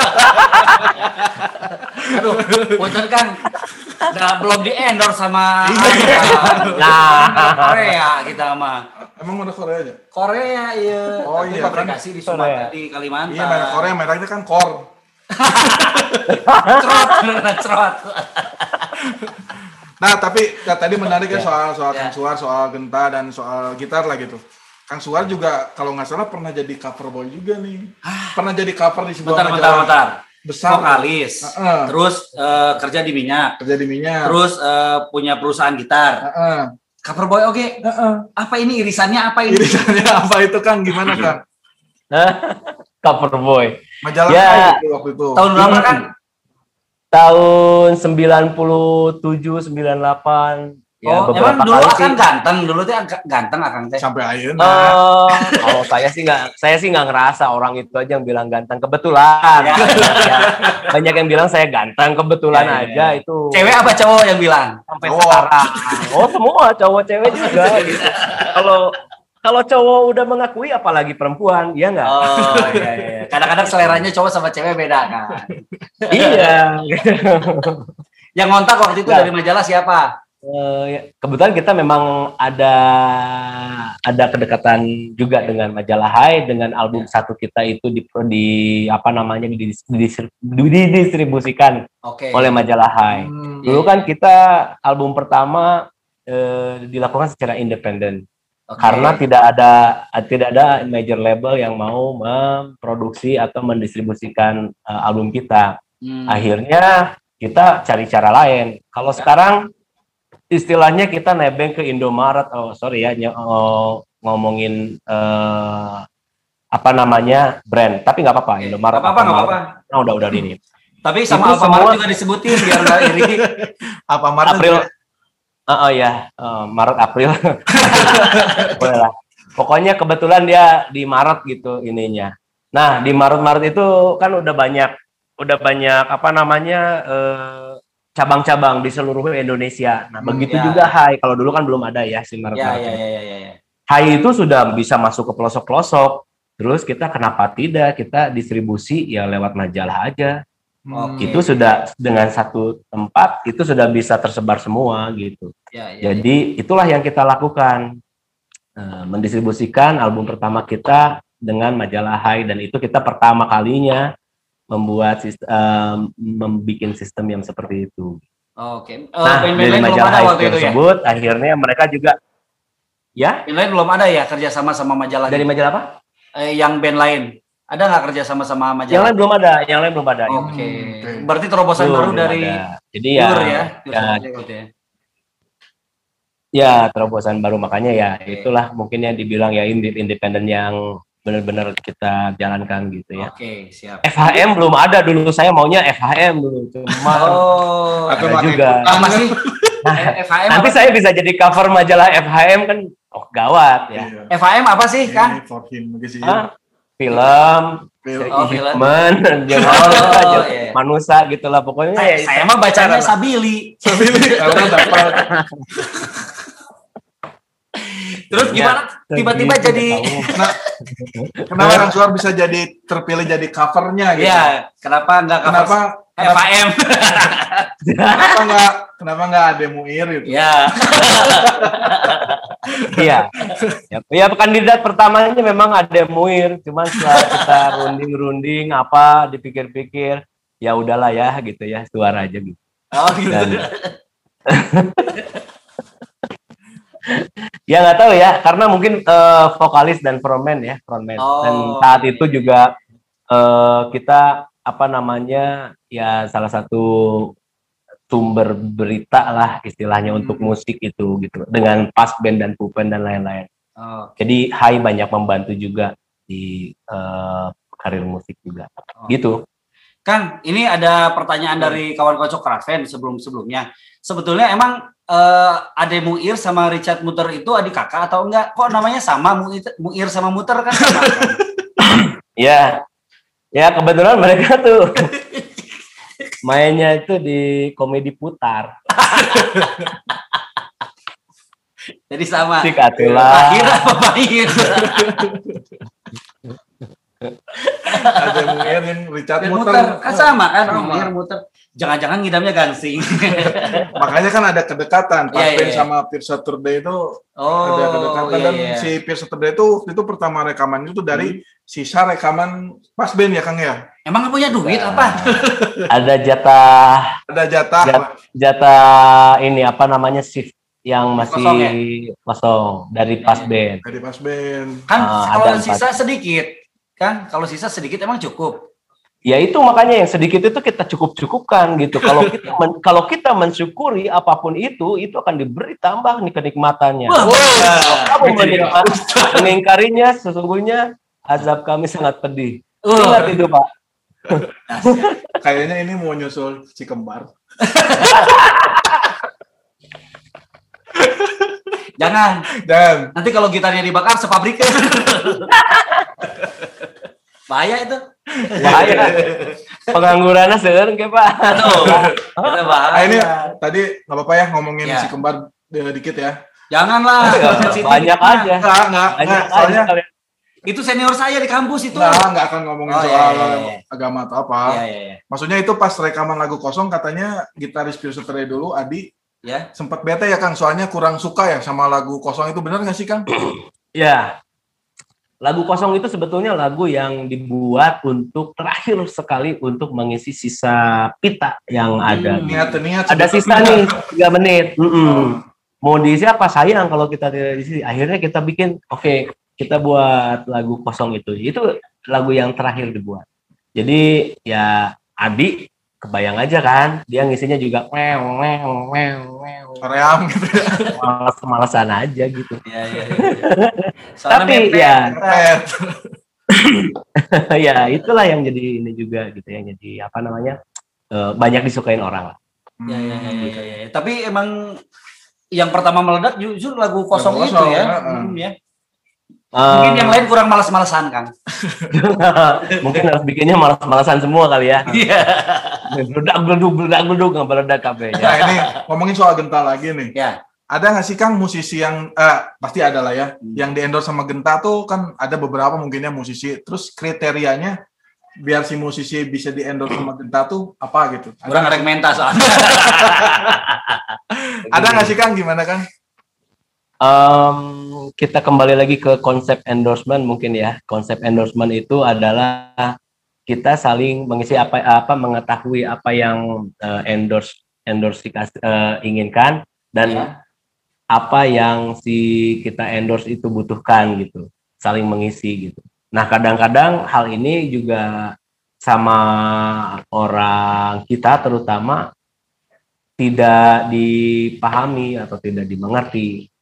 B: Aduh, punten kan nggak belum di endorse sama.
C: Nah,
B: Korea kita mah.
A: Emang ada Korea aja?
B: Korea iya.
A: Oh,
B: Tapi
A: iya, kan?
B: fabrikasi di Sumatera
C: Korea.
B: di Kalimantan.
A: Iya, merek Korea mereknya kan Kor.
B: Cerot, cerot.
A: Nah, tapi ya, tadi menarik ya
C: Ya.
A: soal soal
B: Ya.
A: Kang Suar, soal genta dan soal gitar lah gitu. Kang Suar juga kalau nggak salah pernah jadi cover boy juga nih. Pernah jadi cover di sebuah
B: Bentar, bentar, bentar.
A: besar
B: Vokalis.
A: Heeh.
B: Terus eh, kerja di minyak.
A: kerja di minyak.
B: Terus eh, punya perusahaan gitar.
A: Heeh.
B: Cover boy oke.
A: Heeh.
B: Apa ini irisannya apa ini?
A: Irisannya apa itu Kang? Gimana Kang?
C: cover boy.
A: Majalah
C: Ya.
A: waktu itu?
B: Tahun berapa kan?
C: Tahun 97 98 ya
B: oh,
C: beberapa
B: emang dulu
C: kali
B: akan
C: sih.
B: ganteng, dulu tuh ganteng akan teh.
A: Sampai ayeuna.
C: Eh, kalau saya sih nggak, saya sih nggak ngerasa orang itu aja yang bilang ganteng kebetulan.
B: Ya.
C: Ya, banyak yang bilang saya ganteng kebetulan
B: Ya, ya,
C: aja
B: ya.
C: itu.
B: Cewek apa cowok yang bilang?
C: sampai
A: Cowok.
C: sekarang. Oh semua cowok cewek juga. gitu. Kalau kalau cowok udah mengakui apalagi perempuan, ya nggak?
B: Oh iya iya. Kadang-kadang seleranya cowok sama cewek beda kan.
C: iya.
B: Yang ngontak waktu itu
C: Ya.
B: dari majalah siapa?
C: Eh, ya, kebetulan kita memang ada ada kedekatan juga dengan majalah Hai dengan album satu kita itu di, di apa namanya didis- didis- didistribusikan
B: Oke.
C: oleh majalah Hai.
A: Hmm.
C: Dulu kan kita album pertama eh, dilakukan secara independen. Karena tidak ada tidak ada major label yang mau memproduksi atau mendistribusikan uh, album kita.
B: Hmm.
C: Akhirnya kita cari cara lain. Kalau sekarang istilahnya kita nebeng ke Indomaret. Oh sorry ya ny- oh, ngomongin eh, apa namanya brand. Tapi nggak apa-apa Indomaret.
B: Nggak apa-apa, nggak apa-apa.
C: Nah, udah udah ini.
B: Tapi sama Alfamart
C: semua-
B: juga disebutin biar nggak iri.
A: Apa Maret
C: April. Oh, oh ya, eh, Maret April. Boleh lah. Pokoknya kebetulan dia di Maret gitu ininya. Nah, di Maret-Maret itu kan udah banyak udah banyak apa namanya eh, cabang-cabang di seluruh Indonesia. Nah,
A: Hmm,
C: begitu
B: ya.
C: juga Hai. Kalau dulu kan belum ada ya si Maret-Maret.
B: ya, ya, ya, ya, ya.
C: Hai itu sudah bisa masuk ke pelosok-pelosok. Terus kita kenapa tidak kita distribusi ya lewat majalah aja.
B: Oke.
C: Itu sudah dengan satu tempat itu sudah bisa tersebar semua gitu.
B: Ya, ya,
C: Jadi itulah yang kita lakukan Eh, mendistribusikan album pertama kita dengan majalah Hai dan itu kita pertama kalinya membuat sistem membuat sistem yang seperti itu.
B: Oke. Eh,
C: Nah
B: band-band
C: dari
B: lain belum
C: majalah Hai
B: waktu itu ya?
C: tersebut akhirnya mereka juga ya
B: Band lain belum ada ya kerja sama sama majalah
C: dari majalah apa?
B: Eh, yang band lain ada nggak kerja sama sama
C: Yang
B: majalah?
C: lain belum ada, yang lain belum ada.
B: Oke.
A: Hmm, oke.
B: Berarti terobosan
C: Belum,
B: baru
C: belum
B: dari
C: ada. Jadi ya,
B: ya.
C: Ya,
B: ya.
C: Ya terobosan baru makanya ya itulah mungkin yang dibilang ya independen yang benar-benar kita jalankan gitu ya.
B: Oke, siap.
C: FHM belum ada dulu saya maunya FHM dulu cuma
B: Oh,
C: ada juga.
B: apa sih? Eh, FHM
C: nanti
B: apa?
C: saya bisa jadi cover majalah FHM kan oh gawat ya
A: Iya.
B: FHM apa sih, Kang?
A: Gitu.
C: Hah? film
A: Film.
B: Oh, film.
C: Jangan
B: Oh, iya.
C: manusia gitulah pokoknya
B: Saya,
C: ya,
B: saya mah bacanya
C: lah.
B: Sabili.
A: Orang.
B: Terus
C: Ya,
B: gimana? Tiba-tiba
C: Gitu,
B: jadi
C: tahu.
A: Nah, kenapa Kang Suar bisa jadi terpilih jadi covernya gitu?
B: ya, kenapa enggak cover
A: Kenapa kenapa,
B: FHM?
A: kenapa nggak kenapa nggak ada Muir gitu?
B: ya.
C: Iya. ya, ya kandidat pertamanya memang ada Muir, cuman setelah kita runding-runding apa dipikir-pikir ya udahlah ya gitu ya suara aja gitu.
B: Oh, gitu.
C: Dan- ya nggak tahu ya karena mungkin eh, vokalis dan frontman ya frontman
B: Oh.
C: dan saat itu juga eh, kita apa namanya ya salah satu sumber berita lah istilahnya
A: Hmm.
C: untuk musik itu gitu dengan pas band dan pupen dan lain-lain
B: Oh,
C: jadi Hai banyak membantu juga di eh, karir musik juga
B: Oh.
C: gitu
B: Kang, ini ada pertanyaan dari kawan kocok Kraven sebelum-sebelumnya. Sebetulnya emang eh, Ade Muir sama Richard Muter itu adik kakak atau enggak? Kok namanya sama Muir, Muir sama Muter kan sama kan?
C: Ya, ya kebetulan mereka tuh mainnya itu di komedi putar.
B: Jadi sama.
C: Cik.
B: Lahir apa Bahir?
A: Ada Muir yang Richard Muter.
B: muter kan sama kan
A: Sama.
B: Muir muter. Jangan-jangan ngidamnya gansing.
A: Makanya kan ada kedekatan. Pas
B: Iya, iya,
A: band
B: iya.
A: sama Pierce Saturday itu
B: Oh,
A: ada kedekatan
B: iya,
A: dan
B: iya.
A: si Pierce Saturday itu waktu itu pertama rekaman itu dari sisa rekaman pas band ya Kang ya.
B: Emang nggak punya duit
C: Nah.
B: apa?
C: Ada jatah
A: Ada jatah.
C: Jat- jatah ini apa namanya shift yang masih
B: Kosong ya?
C: kosong dari pas
B: Iya.
C: band.
A: dari pas band.
B: Kan
C: Ah,
B: kalau sisa sedikit. Kan kalau sisa sedikit emang cukup.
C: Ya itu makanya yang sedikit itu kita cukup-cukupkan gitu. Kalau kita men- kalau kita mensyukuri apa pun itu, itu akan diberi tambah nih kenikmatannya.
B: Wah,
C: Kamu menikmat, mengingkarinya sesungguhnya azab kami sangat pedih. Ingat itu Pak.
A: Kayaknya ini mau nyusul si kembar.
B: jangan.
A: Dan
B: Nanti kalau gitarnya dibakar sepabrik. Bahaya itu.
C: Bahaya. Penganggurannya seueur ke Pak.
B: Itu bahaya.
A: ah, ini tadi nggak apa-apa ya ngomongin
B: Ya.
A: si kembar eh, dikit ya.
B: Janganlah.
C: Banyak aja.
A: Enggak, enggak,
C: Banyak aja
A: Soalnya
C: kalian.
B: Itu senior saya di kampus itu.
A: enggak, enggak akan ngomongin
B: Oh, iya,
A: soal
B: iya, iya.
A: agama atau apa.
B: Iya, iya, iya.
A: Maksudnya itu pas rekaman lagu kosong katanya gitaris Pierce Saturday dulu Adi
B: Ya.
A: sempat bete ya Kang soalnya kurang suka ya sama lagu kosong itu benar nggak sih Kang?
C: Ya. Lagu kosong itu sebetulnya lagu yang dibuat untuk terakhir sekali untuk mengisi sisa pita yang ada.
B: Hmm.
A: Niat niat
C: Ada sisa nih tiga menit. Mm-mm.
A: Oh.
C: mau diisi apa sayang kalau kita tidak diisi akhirnya kita bikin oke kita buat lagu kosong itu itu lagu yang terakhir dibuat jadi ya Adi kebayang aja kan dia ngisinya juga mew mew mew mew
A: Koream gitu ya.
C: malas malasan aja gitu
B: Iya, iya, iya. Soalnya
C: tapi
B: mepet.
C: ya
A: Pet.
C: ya itulah yang jadi ini juga gitu ya jadi apa namanya eh, banyak disukain orang lah
B: Ya, ya, ya, ya, ya, ya. Tapi emang yang pertama meledak justru lagu kosong
A: Lagu
B: itu ya.
A: heeh.
B: Hmm, ya. Mungkin
C: Eh,
B: yang lain kurang malas-malasan, Kang.
C: mungkin harus bikinnya malas-malasan semua kali ya
B: Iya.
C: Beledak beleduk beledak beleduk nggak beledak kabeh
A: Nah
C: ya
A: ini ngomongin soal Genta lagi nih.
B: Ya.
A: Ada nggak sih Kang musisi yang eh, pasti ada lah ya,
B: Hmm.
A: yang di endorse sama Genta tuh kan ada beberapa mungkinnya musisi. Terus kriterianya biar si musisi bisa di endorse sama Genta tuh apa gitu? Ada
B: Kurang ada menta soalnya.
A: Ada nggak sih Kang? Gimana Kang?
C: Em, kita kembali lagi ke konsep endorsement mungkin ya. Konsep endorsement itu adalah kita saling mengisi apa apa mengetahui apa yang eh, endorse endorse eh, inginkan dan
B: Ya.
C: apa yang si kita endorse itu butuhkan gitu. Saling mengisi gitu. Nah, kadang-kadang hal ini juga sama orang kita terutama tidak dipahami atau tidak dimengerti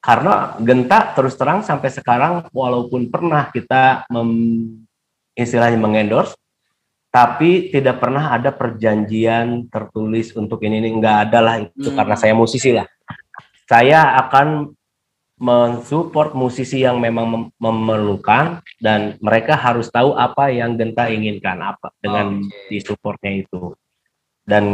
C: karena Genta terus terang sampai sekarang walaupun pernah kita mem, istilahnya mengendorse tapi tidak pernah ada perjanjian tertulis untuk ini ini nggak ada lah itu
B: Hmm.
C: karena saya musisi lah saya akan mensupport musisi yang memang mem- memerlukan dan mereka harus tahu apa yang Genta inginkan apa dengan
B: Oke.
C: disupportnya itu dan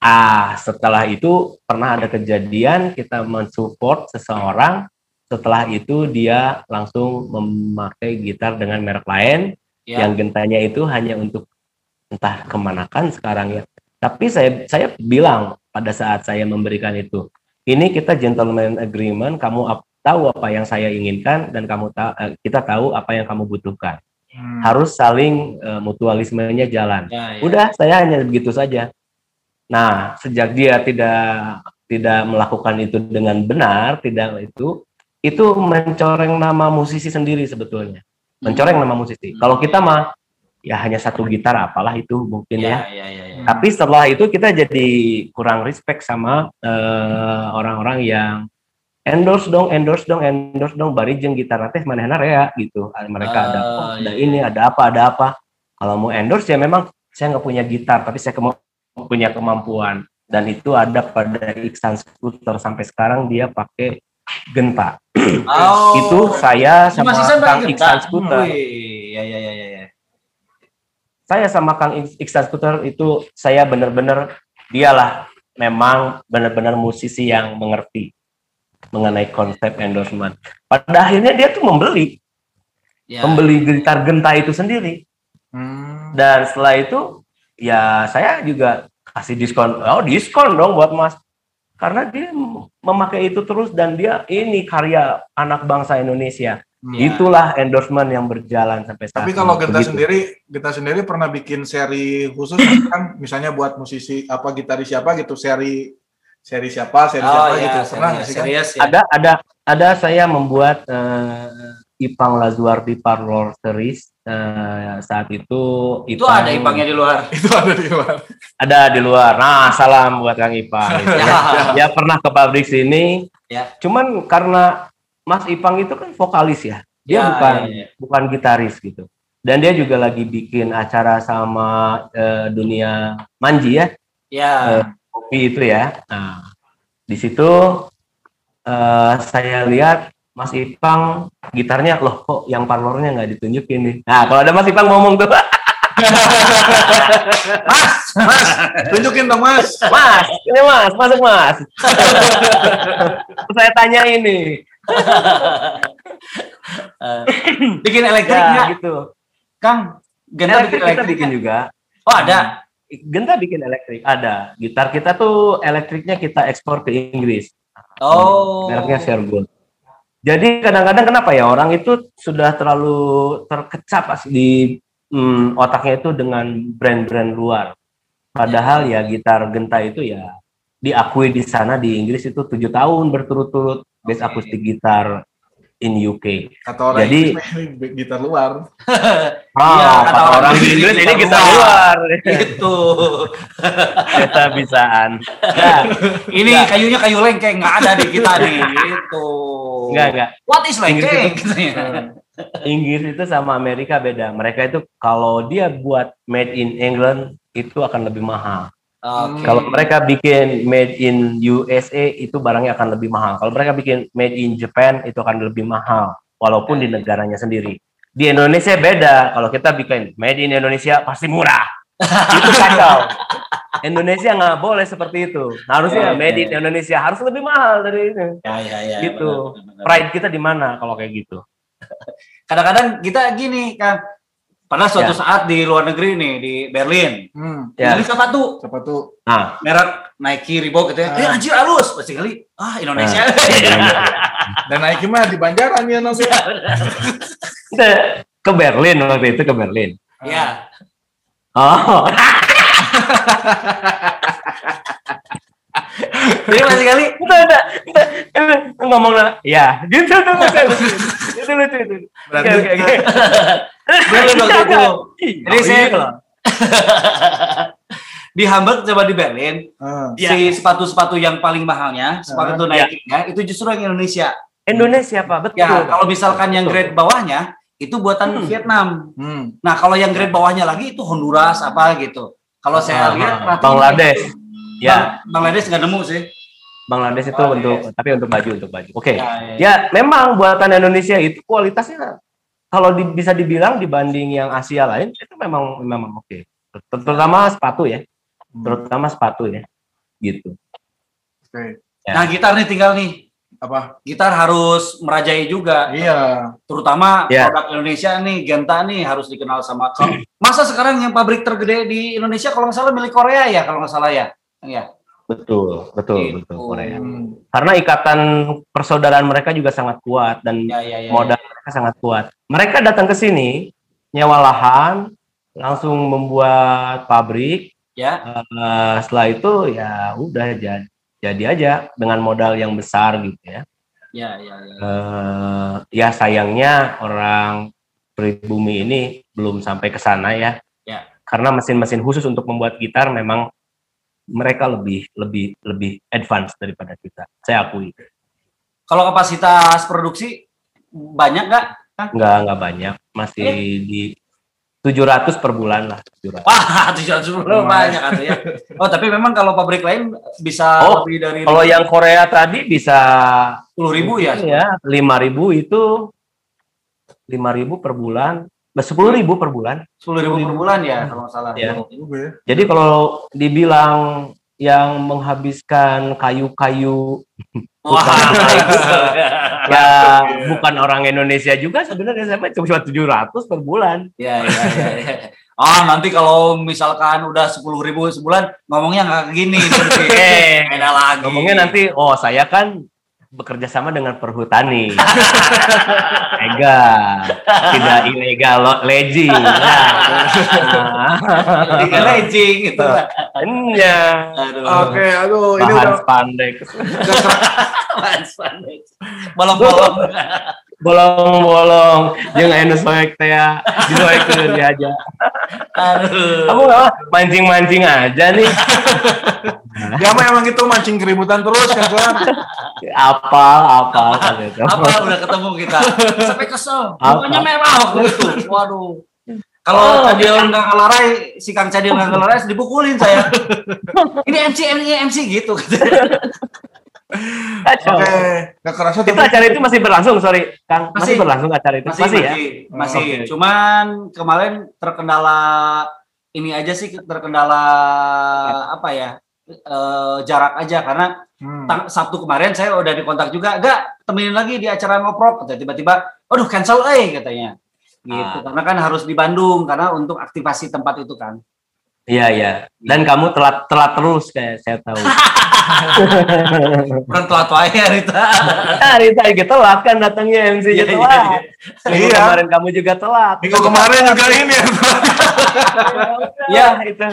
C: ah setelah itu pernah ada kejadian kita mensupport seseorang setelah itu dia langsung memakai gitar dengan merek lain
B: Ya.
C: yang gentanya itu hanya untuk entah kemanakan sekarang ya tapi saya saya bilang pada saat saya memberikan itu ini kita gentleman agreement kamu ap- tahu apa yang saya inginkan dan kamu ta- eh, kita tahu apa yang kamu butuhkan
A: Hmm.
C: harus saling eh, mutualismenya jalan
B: Ya, ya.
C: Udah, saya hanya begitu saja. Nah, sejak dia tidak tidak melakukan itu dengan benar, tidak itu itu mencoreng nama musisi sendiri sebetulnya. Mencoreng nama musisi. Kalau kita mah ya hanya satu gitar apalah itu mungkin ya.
B: Ya, ya, ya, ya.
C: Tapi setelah itu kita jadi kurang respect sama eh, orang-orang yang endorse dong, endorse dong, endorse dong, bari jeung gitar teh manehna rea gitu. Ah, Mereka ada
B: Ah,
C: oh, ada
B: iya.
C: ini, ada apa, ada apa. Kalau mau endorse ya memang saya nggak punya gitar, tapi saya kema- punya kemampuan. Dan itu ada pada Iksan Scooter sampai sekarang dia pakai genta.
B: Oh.
C: Itu saya sama Kang Iksan.
B: Wih, ya, ya, ya, ya, ya.
C: saya sama Kang Ik- Iksan Skuter itu saya benar-benar dialah memang benar-benar musisi yang mengerti mengenai konsep endorsement. Pada akhirnya dia tuh membeli,
B: Ya.
C: membeli gitar genta itu sendiri.
A: Hmm.
C: Dan setelah itu ya saya juga kasih diskon. Oh, diskon dong buat Mas. Karena dia memakai itu terus dan dia ini karya anak bangsa Indonesia.
B: Ya.
C: Itulah endorsement yang berjalan sampai saat
A: Tapi kalau. Genta
C: Begitu.
A: sendiri, Genta sendiri pernah bikin seri khusus kan, misalnya buat musisi apa gitaris siapa gitu, seri seri siapa, seri
B: Oh,
A: siapa
B: ya,
A: gitu. Pernah
B: serius,
A: sih kan?
B: serius ya.
C: ada ada ada saya membuat eh, Ipang Lazuardi Parlor Series eh, saat itu
B: Itu ada Ipangnya di luar.
A: Itu ada di luar.
C: ada di luar nah salam buat Kang Ipang gitu ya.
B: Ya.
C: dia pernah ke pabrik sini
B: Ya.
C: cuman karena Mas Ipang itu kan vokalis ya dia
B: Ya,
C: bukan
B: ya, ya.
C: bukan gitaris gitu dan dia juga lagi bikin acara sama eh, dunia manji ya
B: Ya.
C: Eh, kopi itu ya. Nah, di situ eh, saya lihat Mas Ipang gitarnya loh kok yang parlornya nggak ditunjukin nih. Nah kalau ada Mas Ipang ngomong tuh,
A: Tunjukin dong Mas.
C: Mas, ini Mas, masuk Mas. saya tanya ini,
B: Eh, bikin elektrik
C: ya gitu.
B: Kang? Genta bikin
C: Elektrik kita
B: elektrik
C: bikin juga.
B: Oh ada.
C: Genta bikin elektrik ada. Gitar kita tuh elektriknya kita ekspor ke Inggris.
B: Oh.
C: mereknya Shergold. Jadi kadang-kadang kenapa ya orang itu sudah terlalu terkecap di hmm, otaknya itu dengan brand-brand luar. Padahal ya gitar genta itu ya diakui di sana di Inggris itu tujuh tahun berturut-turut bass akustik gitar in UK.
A: Kata orang
C: Jadi-
A: Inggris, gitar luar.
C: Ah,
B: Iya, kata
C: kata
B: orang
C: orang di
B: Inggris,
C: ini
B: gitar luar.
C: luar.
B: Gitu.
C: Kita bisaan. Nah,
B: Ini kayunya kayu lengkeng nggak ada di kita nih. Gitu.
C: enggak enggak.
B: What is lengkeng?
C: Inggris. Inggris itu sama Amerika beda. Mereka itu kalau dia buat made in England itu akan lebih mahal.
B: Oke.
C: Kalau mereka bikin made in USA itu barangnya akan lebih mahal. Kalau mereka bikin made in Japan itu akan lebih mahal walaupun di negaranya sendiri. Di Indonesia beda. Kalau kita bikin made in Indonesia pasti murah. itu kacau. Indonesia nggak boleh seperti itu. Harusnya
B: Ya,
C: made in
B: ya.
C: Indonesia harus lebih mahal dari ini.
B: Ya, ya, ya.
C: Gitu.
B: benar, benar, benar.
C: Pride kita di mana kalau kayak gitu?
B: Kadang-kadang kita gini kan. Pernah suatu
C: Ya.
B: saat di luar negeri nih di Berlin.
A: Hmm,
C: Ya.
B: Beli sepatu
A: siapa tuh?
C: Nah,
B: merek Nike Reebok gitu ya.
A: Ah.
B: Eh anjir halus. Pasti kali. Ah Indonesia.
A: Dan naik mah di Banjaran ya nanti.
C: kita ke Berlin waktu itu ke Berlin.
B: Ya.
C: Oh,
B: Jadi pasti kali.
C: udah, udah, udah, udah, ngomong lah, ya, gitu tuh, lucu, itu lucu itu.
A: Berarti-
C: Oke, oke, oke.
B: Berlin waktu itu. Jadi
C: Oh,
B: saya
C: iya.
B: di Hamburg coba di Berlin.
C: Ya.
B: Si sepatu-sepatu yang paling mahalnya, sepatu
A: Ah,
B: Nike ya, itu justru yang Indonesia.
C: Indonesia pak, betul.
B: Ya, kalau misalkan yang
C: Betul.
B: grade bawahnya itu buatan
C: Hmm.
B: Vietnam.
A: hmm.
B: Nah, kalau yang grade bawahnya lagi itu Honduras apa gitu. Kalau saya
C: Ah,
B: lihat
C: Bangladesh. Ya,
B: Bang- Bangladesh nggak nemu sih.
C: Bangladesh itu
B: Oh,
C: untuk,
B: yes.
C: tapi untuk baju, untuk baju. Oke.
B: Ya, ya,
C: Ya, memang buatan Indonesia itu kualitasnya kalau di- bisa dibilang dibanding yang Asia lain itu memang memang oke. Ter- Terutama sepatu ya,
A: Hmm.
C: terutama sepatu ya, gitu.
A: Oke.
C: Ya.
B: Nah, gitar nih tinggal nih.
A: Apa?
B: Gitar harus merajai juga.
A: Iya.
B: Terutama
C: Ya.
B: produk Indonesia nih, Genta nih harus dikenal sama kalau- Masa sekarang yang pabrik tergede di Indonesia kalau nggak salah milik Korea ya, kalau nggak salah ya. Ya.
C: Betul, betul,
B: Gitu.
C: betul Korea. Karena ikatan persaudaraan mereka juga sangat kuat dan
B: Ya, ya, ya.
C: modal mereka sangat kuat. Mereka datang ke sini nyewa lahan, langsung membuat pabrik.
B: Ya.
C: Eh, setelah itu ya udah jadi jadi aja dengan modal yang besar gitu ya.
B: Ya, ya, ya.
C: Eh, ya sayangnya orang pribumi ini belum sampai ke sana ya.
B: Ya.
C: Karena mesin-mesin khusus untuk membuat gitar memang mereka lebih lebih lebih advance daripada kita. Saya akui.
B: Kalau kapasitas produksi banyak nggak?
C: Nggak nggak banyak, masih di 700 per bulan lah. 700.
B: Wah, tujuh ratus banyak atau ya. Oh, tapi memang kalau pabrik lain bisa
C: Oh,
B: lebih dari
C: Kalau yang Korea tadi bisa
B: sepuluh ribu ya.
C: ya 5000 itu 5000 per bulan, sepuluh ribu per bulan.
B: Sepuluh ribu per bulan ya, kalau nggak salah.
C: Ya.
A: Juga ya.
C: Jadi kalau dibilang yang menghabiskan kayu-kayu
B: Wah,
C: ya bukan orang Indonesia juga sebenarnya saya cuma 700 per bulan.
B: ya, ya, ya, ya. Ah, nanti kalau misalkan udah sepuluh ribu sebulan, ngomongnya nggak gini. nanti.
C: Eh,
B: Beda lagi.
C: ngomongnya nanti oh saya kan bekerja sama dengan perhutani. legal, tidak ilegal, legend. Nah.
B: Legend gitu.
C: Iya.
B: Aduh.
A: Oke, aduh ini
C: Bahan
A: udah
C: spandek.
B: Bolong-bolong.
C: Bolong-bolong. Jeung anu soek teh. Disoekeun dia aja.
B: Aduh.
C: Kamu nggak mancing-mancing aja nih.
A: dia mah emang gitu mancing keributan terus kan soal.
C: Apal, apal kan itu.
B: Apa udah ketemu kita? Sampai kesel.
C: Apa?
B: Mukanya merah waktu itu. Waduh. Kalau
C: Oh,
B: Cadil nggak ngelarai, si Kang Cadil nggak ngelarai, dipukulin saya. Ini MC, ini MC gitu.
A: Oke, nggak kerasa
C: Itu acara itu masih berlangsung, sorry. Kang, masih,
B: Masih.
C: berlangsung acara itu?
B: Masih,
C: Masih, ya?
B: masih, masih.
C: Oke.
B: Cuman kemarin terkendala ini aja sih terkendala apa ya? eh, jarak aja karena
A: Hmm.
B: tang- Sabtu kemarin saya udah dikontak juga, gak temenin lagi di acara ngoprok, tiba-tiba, aduh cancel eh katanya. Gitu,
C: Ah.
B: karena kan harus di Bandung karena untuk aktivasi tempat itu kan.
C: Iya, iya. Dan kamu telat telat terus kayak saya tahu.
B: Orang tua-tua ya Rita.
C: Nah, Rita juga telat kan datangnya
B: Iya, iya,
C: telat.
B: iya.
C: Minggu
A: Iya.
C: kemarin kamu juga telat.
A: Minggu kemarin juga ini ya.
C: Ya, itu.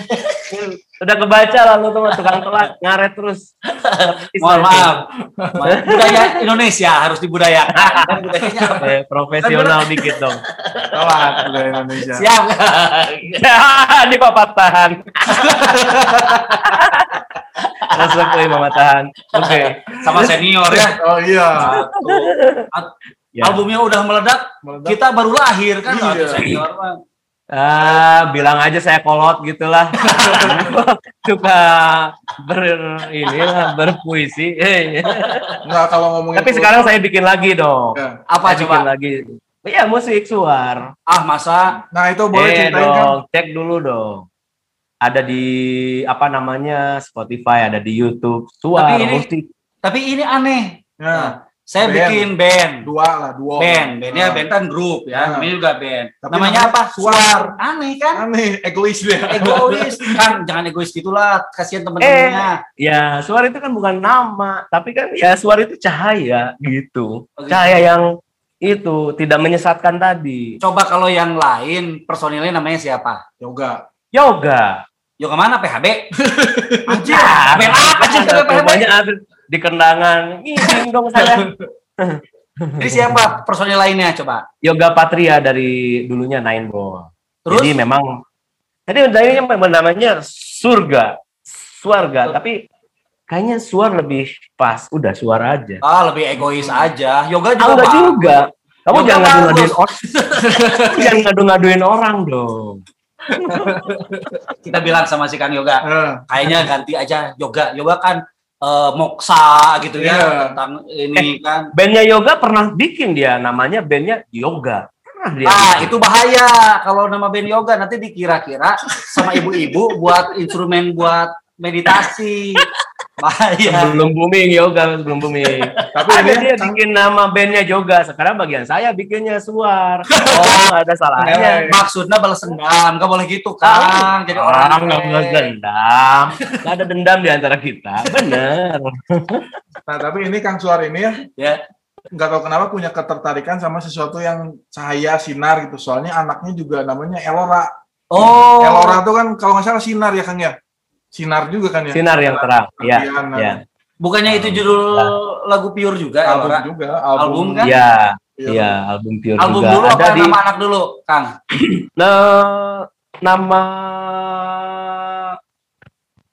C: Udah kebaca lalu tuh tukang telat ngaret terus.
B: Mohon maaf. Budaya Indonesia harus dibudayakan. Kan budayanya apa?
C: Eh, profesional dikit dong.
A: Telat udah Indonesia.
B: Siap.
C: di papatahan. Resep euy mamatahan. Oke.
B: Sama senior ya.
A: Oh iya.
B: Satu.
C: Ya.
B: Albumnya udah meledak,
A: Meledak.
B: kita baru lahir kan
A: Iya.
B: Senior mah.
C: Ah, bilang aja saya kolot gitulah. Suka ber inilah berpuisi. Eh.
A: Enggak kalau ngomongin
C: Tapi sekarang saya bikin lagi dong.
A: Ya.
B: Apa
C: Saya bikin
B: coba?
C: lagi. Iya, musik suar.
B: Ah masa
A: Nah, itu boleh
C: eh
A: ceritain kan?
C: dong, cek dulu dong. Ada di apa namanya Spotify, ada di YouTube, suar
B: Tapi ini-
C: musik.
B: tapi ini aneh.
A: Ya,
B: Nah, saya
A: Band.
B: bikin band.
A: dua lah, dua.
B: Band, bandnya
A: Nah,
B: band kan grup ya,
A: Nah.
B: namanya juga band.
A: Tapi
B: namanya
A: namanya
B: apa?
A: Suar.
B: Aneh kan?
A: Aneh, egois dia.
B: Egois kan, jangan egois gitulah. Kasihan temen-temennya.
C: Ya, suar itu kan bukan nama, tapi kan ya suar itu cahaya gitu.
B: Oh, gitu.
C: Cahaya yang itu tidak menyesatkan tadi.
B: Coba kalau yang lain personilnya namanya siapa?
A: Yoga.
C: Yoga.
B: Yo ke mana PHB? Anjir,
C: Ah,
B: band apa sih PHB?
C: banyak di kendangan. Ngiding dong saya.
B: Jadi siapa personil lainnya coba?
C: Yoga Patria dari dulunya Nine Ball.
B: Terus?
C: Jadi memang tadi tadinya memang namanya surga, suarga, tapi kayaknya suar lebih pas. Udah suara aja.
B: Ah, lebih egois aja. Yoga
C: Ah,
B: juga.
C: enggak
B: Pak.
C: juga. Kamu
B: Yoga
C: jangan ngadu-ngaduin orang. Jangan ngadu-ngaduin orang dong.
B: Kita bilang sama si Kang Yoga,
A: Eh,
B: kayaknya ganti aja Yoga. Yoga kan eh, moksa gitu ya
A: Iya.
B: tentang ini kan.
C: Bandnya Yoga pernah bikin dia, namanya bandnya Yoga. Pernah dia.
B: Ah, itu bahaya kalau nama band yoga nanti dikira-kira sama ibu-ibu buat instrumen buat meditasi. Bahaya.
C: Belum booming Yoga, belum booming.
A: tapi
C: Ada
A: ini
C: dia bikin nama bandnya Yoga. Sekarang bagian saya bikinnya Suar. Oh, ada salahnya.
B: Maksudnya balas dendam, gak boleh gitu Kang. Jadi orang
C: Orang nggak boleh dendam. Nggak ada dendam di antara kita. Bener.
A: nah tapi ini Kang Suar ini ya
B: ya.
A: nggak tahu kenapa punya ketertarikan sama sesuatu yang cahaya sinar gitu. Soalnya anaknya juga namanya Elora.
B: Oh.
A: Elora tuh kan kalau nggak salah sinar ya Kang ya. Sinar juga kan ya.
C: Sinar yang terang. Iya.
A: Iya, nah,
C: Iya.
B: Bukannya itu judul lagu Pure juga,
A: Album
B: Elora?
A: juga.
B: Album kan?
C: Iya.
A: Iya.
C: Iya, album Pure
B: Album
C: juga.
B: dulu
C: ada
B: apa
C: di
B: nama anak dulu, Kang?
C: Nah, nama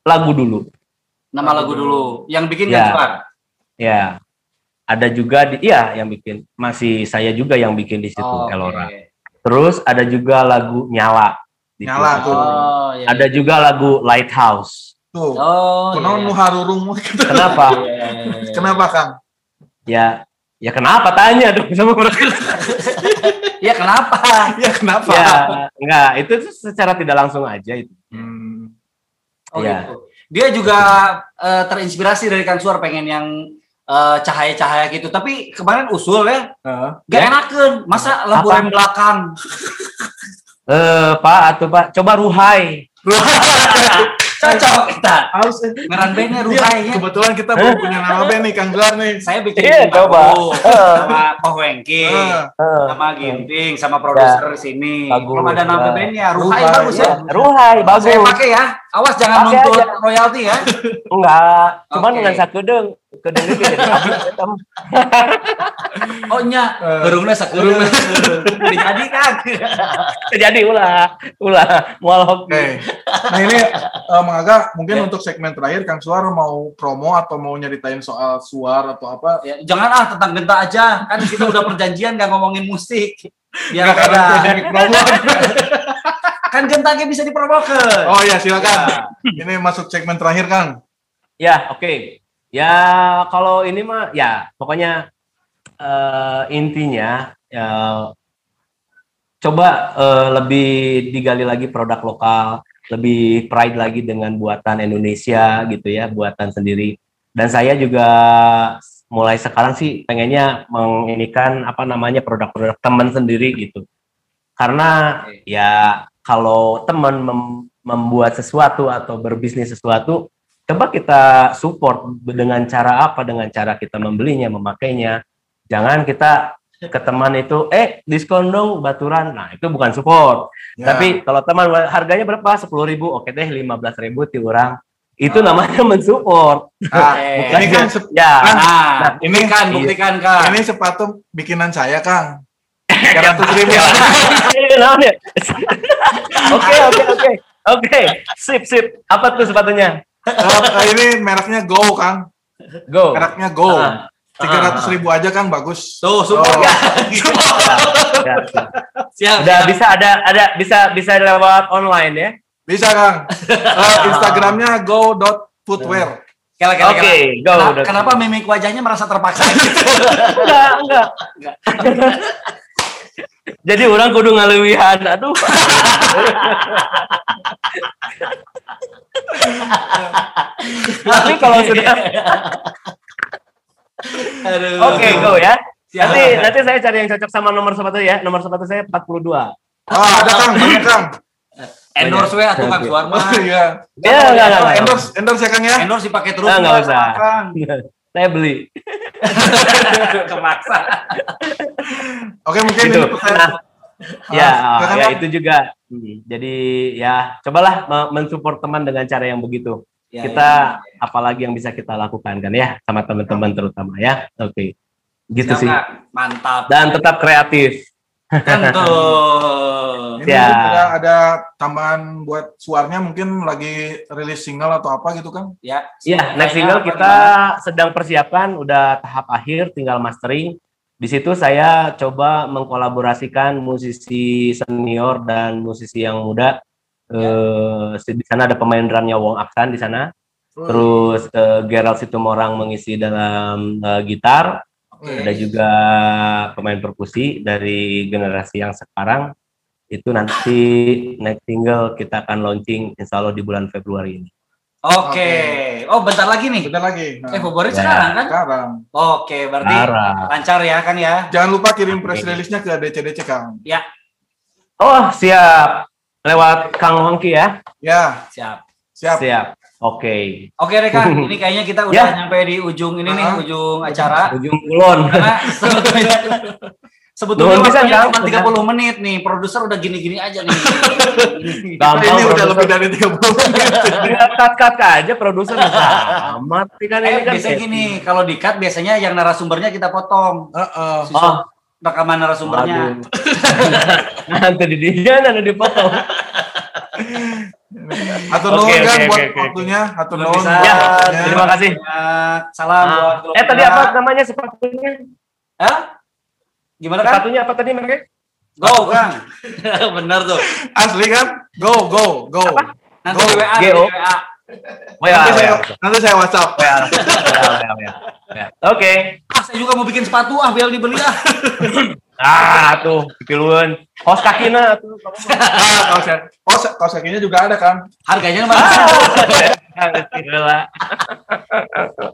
C: lagu dulu.
B: Nama
A: Lagu
B: lagu
A: dulu.
B: dulu. Yang bikin
C: Ya.
B: kan Suar?
C: Ya. Ada juga di iya yang bikin masih saya juga yang bikin di situ
B: Oh.
C: Elora. Terus ada juga lagu Nyala. Di
A: Nyala tuh.
B: Oh, iya.
C: Ada juga lagu Lighthouse.
A: Tuh.
B: Oh,
A: Kunaon
B: iya.
A: nu harurung
C: Kenapa?
B: Iya, iya, iya, iya.
A: Kenapa Kang?
C: ya, ya kenapa tanya dong sama mereka?
B: Ya kenapa?
A: Ya kenapa?
C: ya, enggak, itu tuh secara tidak langsung aja itu.
A: Hmm.
B: Oh
C: Iya.
B: gitu. Dia juga eh, terinspirasi dari Kang Suar pengen yang eh, cahaya-cahaya gitu. Tapi kemarin usul ya,
A: Heeh.
B: gak
C: Ya.
B: enakan. Masa lampu rem belakang?
C: Eh, Pak, atau Pak, coba Ruhai.
B: Cocok kita.
A: Harus eh.
B: Ngeran bandnya
A: Iya,
B: Ruhai ya.
A: kebetulan kita belum punya nama band nih Kang Suar nih.
B: Saya bikin baru
C: coba.
B: sama Koh Wengki,
A: Eh,
C: Eh,
B: sama Ginting, sama produser sini.
C: Bagus.
B: Belum ada nama
C: Ya.
B: bandnya. Ruhai,
A: Ruhai,
B: bagus ya.
C: ya, Ruhai, bagus.
B: Saya pakai ya. Awas jangan
C: Pakai
B: nuntut
C: aja.
B: royalti ya.
C: Enggak, cuman
B: Oke.
C: dengan sakedeng, kedeng itu jadi mah.
B: Oh nya,
A: Eh.
B: gerungnya sakeureuh. Dijadi kan.
C: Jadi ulah, ulah, mual
A: Oke. Nah ini eh, Mang Aga, mungkin
B: Ya.
A: untuk segmen terakhir Kang Suar mau promo atau mau nyeritain soal suar atau apa?
B: Ya, jangan ah tentang genta aja. Kan kita udah perjanjian gak ngomongin musik. Biar beda.
A: teknik promo.
B: Kan gentanya bisa dipromokan.
A: Oh iya silakan.
B: Ya.
A: Ini masuk segmen terakhir Kang.
C: Ya, oke. Ya, kalau ini mah ya pokoknya eh, intinya ya coba eh, lebih digali lagi produk lokal, lebih pride lagi dengan buatan Indonesia gitu ya, buatan sendiri. Dan saya juga mulai sekarang sih pengennya menginikan apa namanya produk-produk teman sendiri gitu. Karena ya kalau teman mem- membuat sesuatu atau berbisnis sesuatu coba kita support dengan cara apa? Dengan cara kita membelinya memakainya. Jangan kita ke teman itu eh diskon dong baturan. Nah itu bukan support.
A: Ya.
C: tapi kalau teman harganya berapa? Sepuluh ribu. Oke deh lima belas ribu ti orang itu
A: Ah.
C: namanya mensupport.
A: Nah,
B: Eh,
A: ini kan
C: ya.
B: Nah,
C: Nah,
B: ini kan buktikan Kang.
A: ini sepatu bikinan saya, Kang. 300 ribu.
C: oke oke oke oke sip sip apa tuh sepatunya
A: Eh, ini mereknya Go, Kang.
C: go
A: Mereknya Go.
C: Ah.
A: 300 ribu aja, Kang, bagus.
B: Tuh, support
A: Oh.
B: ya.
C: Siap.
B: Siap.
C: Udah bisa ada ada bisa bisa lewat online ya.
A: Bisa, Kang. Eh, Instagramnya go.footwear.
B: Kela, kela,
C: Oke,
B: kela.
C: go.
B: Kenapa, kenapa mimik wajahnya merasa terpaksa gitu?
C: Enggak, enggak. Jadi orang kudu ngalewihan. Aduh. Tapi kalau sudah. Oke, go ya.
B: Siap.
C: Nanti nanti saya cari yang cocok sama nomor sepatu ya. Nomor sepatu saya 42.
A: Ah, ada, Kang. Banyak, Kang.
B: Endorse we atuh Kang
C: Oke.
B: Suarma.
A: Oh, iya.
C: Ya, enggak, enggak, enggak.
A: Endorse, endorse ya, Kang ya?
B: Endorse dipakai terus.
C: Nggak
B: Mas,
C: usah.
B: Kang.
C: Saya beli.
B: Kemaksa.
A: Oke, mungkin
C: Gitu.
A: ini pertanyaan.
C: Ya,
A: Ah, silakan,
C: ya itu juga. Hmm, Jadi ya cobalah me- mensupport teman dengan cara yang begitu.
B: Ya,
C: kita
B: ya.
C: apalagi yang bisa kita lakukan kan ya sama teman-teman terutama ya. Oke. Gitu
B: Siap,
C: sih.
B: Mantap.
C: Dan tetap kreatif.
B: Tentu.
A: Ini
C: Ya.
A: ada, ada tambahan buat suarnya mungkin lagi rilis single atau apa gitu, Kang?
B: Ya.
C: Iya, next single kita sedang persiapan, udah tahap akhir, tinggal mastering. Di situ saya coba mengkolaborasikan musisi senior dan musisi yang muda. Eh, di sana ada pemain drumnya Wong Aksan di sana. Terus eh, Gerald Situmorang mengisi dalam eh, gitar.
B: Oke.
C: Ada juga pemain perkusi dari generasi yang sekarang. Itu nanti next single kita akan launching insya Allah di bulan Februari ini.
B: Oke. Oh, bentar lagi nih.
A: Bentar lagi. Nah,
B: Eh, Februari
C: Ya.
B: sekarang kan?
A: sekarang.
B: Oke, berarti
C: Parah.
B: lancar ya kan ya?
A: Jangan lupa kirim press release-nya ke DCDC, Kang.
C: Oh siap. Lewat Kang Hongki ya.
A: Ya,
B: Siap.
A: siap.
C: Siap. Oke.
B: Oke Reka, ini kayaknya kita udah
C: Ya.
B: nyampe di ujung ini nih,
A: Ah.
B: ujung acara.
C: Ujung kulon.
B: Karena sebetulnya sebetulnya waktunya cuma 30 menit nih. Produser udah gini-gini aja nih.
C: Gampang.
A: ini udah lebih dari 30 menit.
C: Tinggal cut-cut aja produser amat. Kan ini
B: eh,
C: kan
B: biasanya gini, kalau di cut biasanya yang narasumbernya kita potong.
A: Heeh.
C: Oh,
B: Rekaman narasumbernya.
C: Nanti di dia nanti dipotong.
A: Atur
C: Oke,
A: nuhun
C: oke,
A: kan
C: oke,
A: buat
C: oke.
A: waktunya. Atur
B: Belum
A: nuhun.
C: Ya, terima kasih.
B: Banyak. Salam
C: Ah.
B: buat
C: Eh tadi apa namanya sepatunya?
B: Hah? Gimana kan?
C: Sepatunya apa tadi mereka?
B: Go, Kang. Bener tuh.
A: Asli kan? Go, go, go.
B: Nanti
A: Go.
B: di WA,
C: GO.
B: di WA.
C: Oh ya,
A: Nanti saya,
C: ya.
A: nanti saya WhatsApp.
C: Ya, ya, ya, oh ya. Ya. Oke.
B: Ah, saya juga mau bikin sepatu ah, biar dibeli ah.
C: Ah, tuh, pikiluan. Hos kakina tuh.
A: Ah, kaos kaos kaos kakinya juga ada kan?
B: Harganya mana?
C: Gila.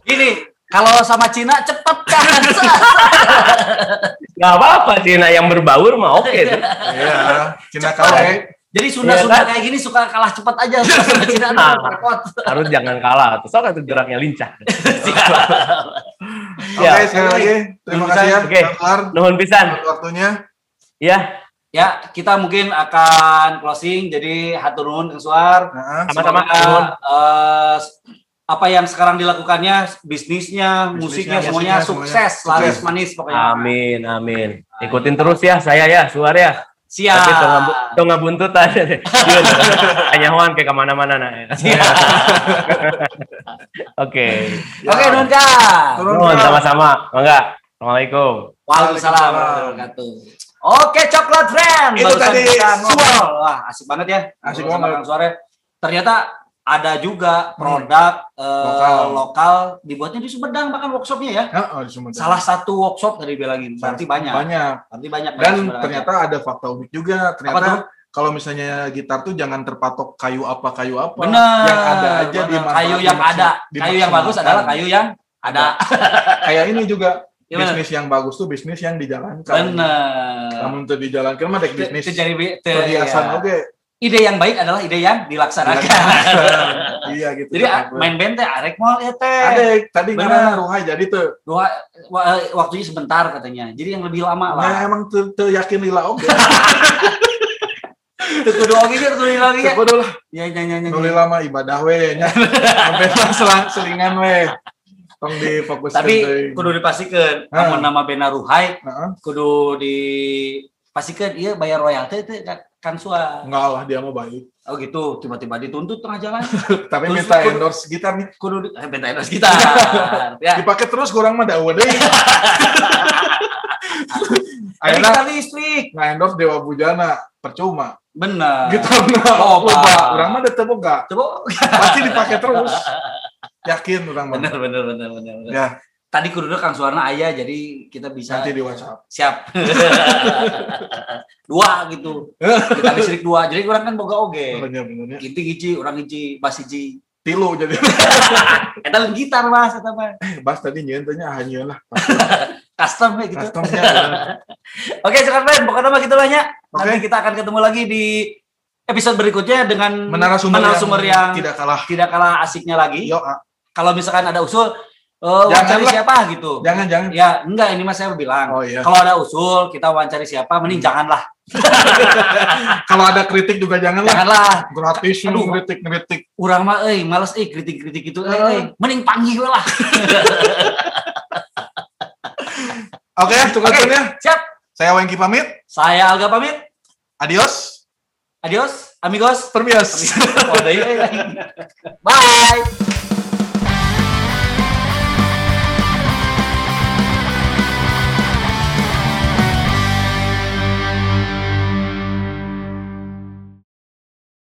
B: Gini, kalau sama Cina cepet kan.
C: Gak apa-apa Cina yang berbaur mah oke tuh.
A: Iya, Cina KW.
B: Jadi Sunda-Sunda
C: Iya kan?
B: kayak gini suka kalah cepat aja sama Cina
C: Nah. Harus jangan kalah tuh. Soalnya tuh geraknya lincah.
A: Oke,
C: Ya.
A: sekali lagi terima kasih ya,
C: Oke. Nuhun pisan.
A: waktunya.
C: Ya,
B: Ya, kita mungkin akan closing jadi hatur nuhun Kang Suar.
A: Nah,
C: Sama-sama.
B: Eh, apa yang sekarang dilakukannya, bisnisnya,
A: Bisnisnya,
B: musiknya, semuanya
A: musiknya,
B: sukses,
A: semuanya.
B: laris manis pokoknya.
C: amin, amin. Ikutin terus ya saya ya, suar ya.
B: Siap.
C: Tapi tengah buntut aja Anyawan kayak ke mana-mana nah. Oke.
B: Oke, Kang.
A: Turun,
C: sama-sama. Enggak. Assalamualaikum.
B: Waalaikumsalam wabarakatuh. Oke, coklat friend.
A: Itu
B: Barusan
A: tadi
B: kita ngobrol.
A: Suar.
B: Wah, asik banget ya.
A: Asik banget.
B: Suare. Ternyata ada juga produk eh,
A: Lokal.
B: lokal. dibuatnya di Sumedang bahkan workshopnya ya.
A: Ya, oh, di Sumedang.
B: Salah satu workshop dari bilangin. Berarti banyak.
A: Banyak.
B: Berarti banyak.
A: Dan
B: banyak
A: ternyata ada fakta unik juga.
B: tuh?
A: Ternyata kalau misalnya gitar tuh jangan terpatok kayu apa kayu apa.
B: Benar.
A: Yang ada aja dimanfaatkan
B: kayu yang ada. Kayu yang bagus adalah kayu yang ada.
A: Kayak ini juga
B: Gimana?
A: bisnis yang bagus tuh bisnis yang dijalankan.
B: Benar.
A: Namun untuk dijalankan mah dek bisnis
B: Itu jadi
A: perhiasan
B: iya.
A: oke.
B: Ide yang baik adalah ide yang dilaksanakan.
A: iya gitu.
B: Jadi ah, main band teh arek moal ya teh.
A: Adek, tadi mana Ruhai jadi tuh.
B: Dua, wa- waktunya sebentar katanya. Jadi yang lebih lama lah.
A: Nah, emang tuh tuh yakin lila oke.
B: Kudu oge nya, kudu lagi ya.
A: Kudu lah,
B: Ya ya ya ya.
A: nu lila mah ibadah we nya. Sampai selang selingan we. Tong difokuskan
B: Tapi kudu dipastikan namun nama bena Ruhai kudu dipastikan iya bayar royalti itu kan sua.
A: Enggak lah dia mah baik.
B: Oh gitu, tiba-tiba dituntut tengah jalan.
A: Tapi
B: Terus
A: minta
B: kudu-
A: endorse gitar nih.
B: Kudu eh, bentar terus kita. ya.
A: Dipakai terus kurang mah deui.
B: Ini
A: Ayeuna
B: kita listrik.
A: nggak endorse Dewa Bujana percuma.
B: Bener.
A: Gitu nah.
B: Oh,
A: Loba.
B: Pak.
A: Urang mah teu boga.
B: Coba.
A: Pasti dipakai terus. Yakin urang mah.
B: Bener bener bener bener. bener.
A: Ya,
B: Tadi kudu Kang Suarna ayah jadi kita bisa
A: nanti di WhatsApp.
B: siap. dua gitu. Kita listrik dua. Jadi orang kan boga oge.
A: Bener-benernya.
B: Inti hiji, orang hiji, bas hiji.
A: Tilu jadi.
B: Lain gitar mas, eta mah.
A: Bas tadi nyeun teh nya hanya lah.
B: Custom ya gitu.
A: Customnya.
B: Oke, sekarang Ben, pokoknya mah gitu lah ya. Nanti kita akan ketemu lagi di episode berikutnya dengan
A: Menara sumber,
B: menarasumber yang,
A: tidak kalah.
B: tidak kalah asiknya lagi.
A: Yo, ah.
B: Kalau misalkan ada usul,
A: Jangan
B: wawancari
A: lah.
B: siapa gitu.
A: jangan jangan.
B: Ya, enggak ini mas saya bilang.
A: Oh iya.
B: Kalau ada usul, kita wawancari siapa, mending janganlah.
A: Kalau ada kritik juga jangan lah.
B: Janganlah.
A: Gratis
B: Aduh.
A: kritik kritik.
B: Urang mah euy, males euy kritik-kritik itu euy,
A: Eh.
B: euy. Mending panggil lah.
A: Oke, tunggu
B: Oke.
A: ya.
B: Siap.
A: Saya Wengki pamit.
B: Saya Alga pamit.
A: Adios.
B: Adios, amigos.
A: Terbias.
B: Bye.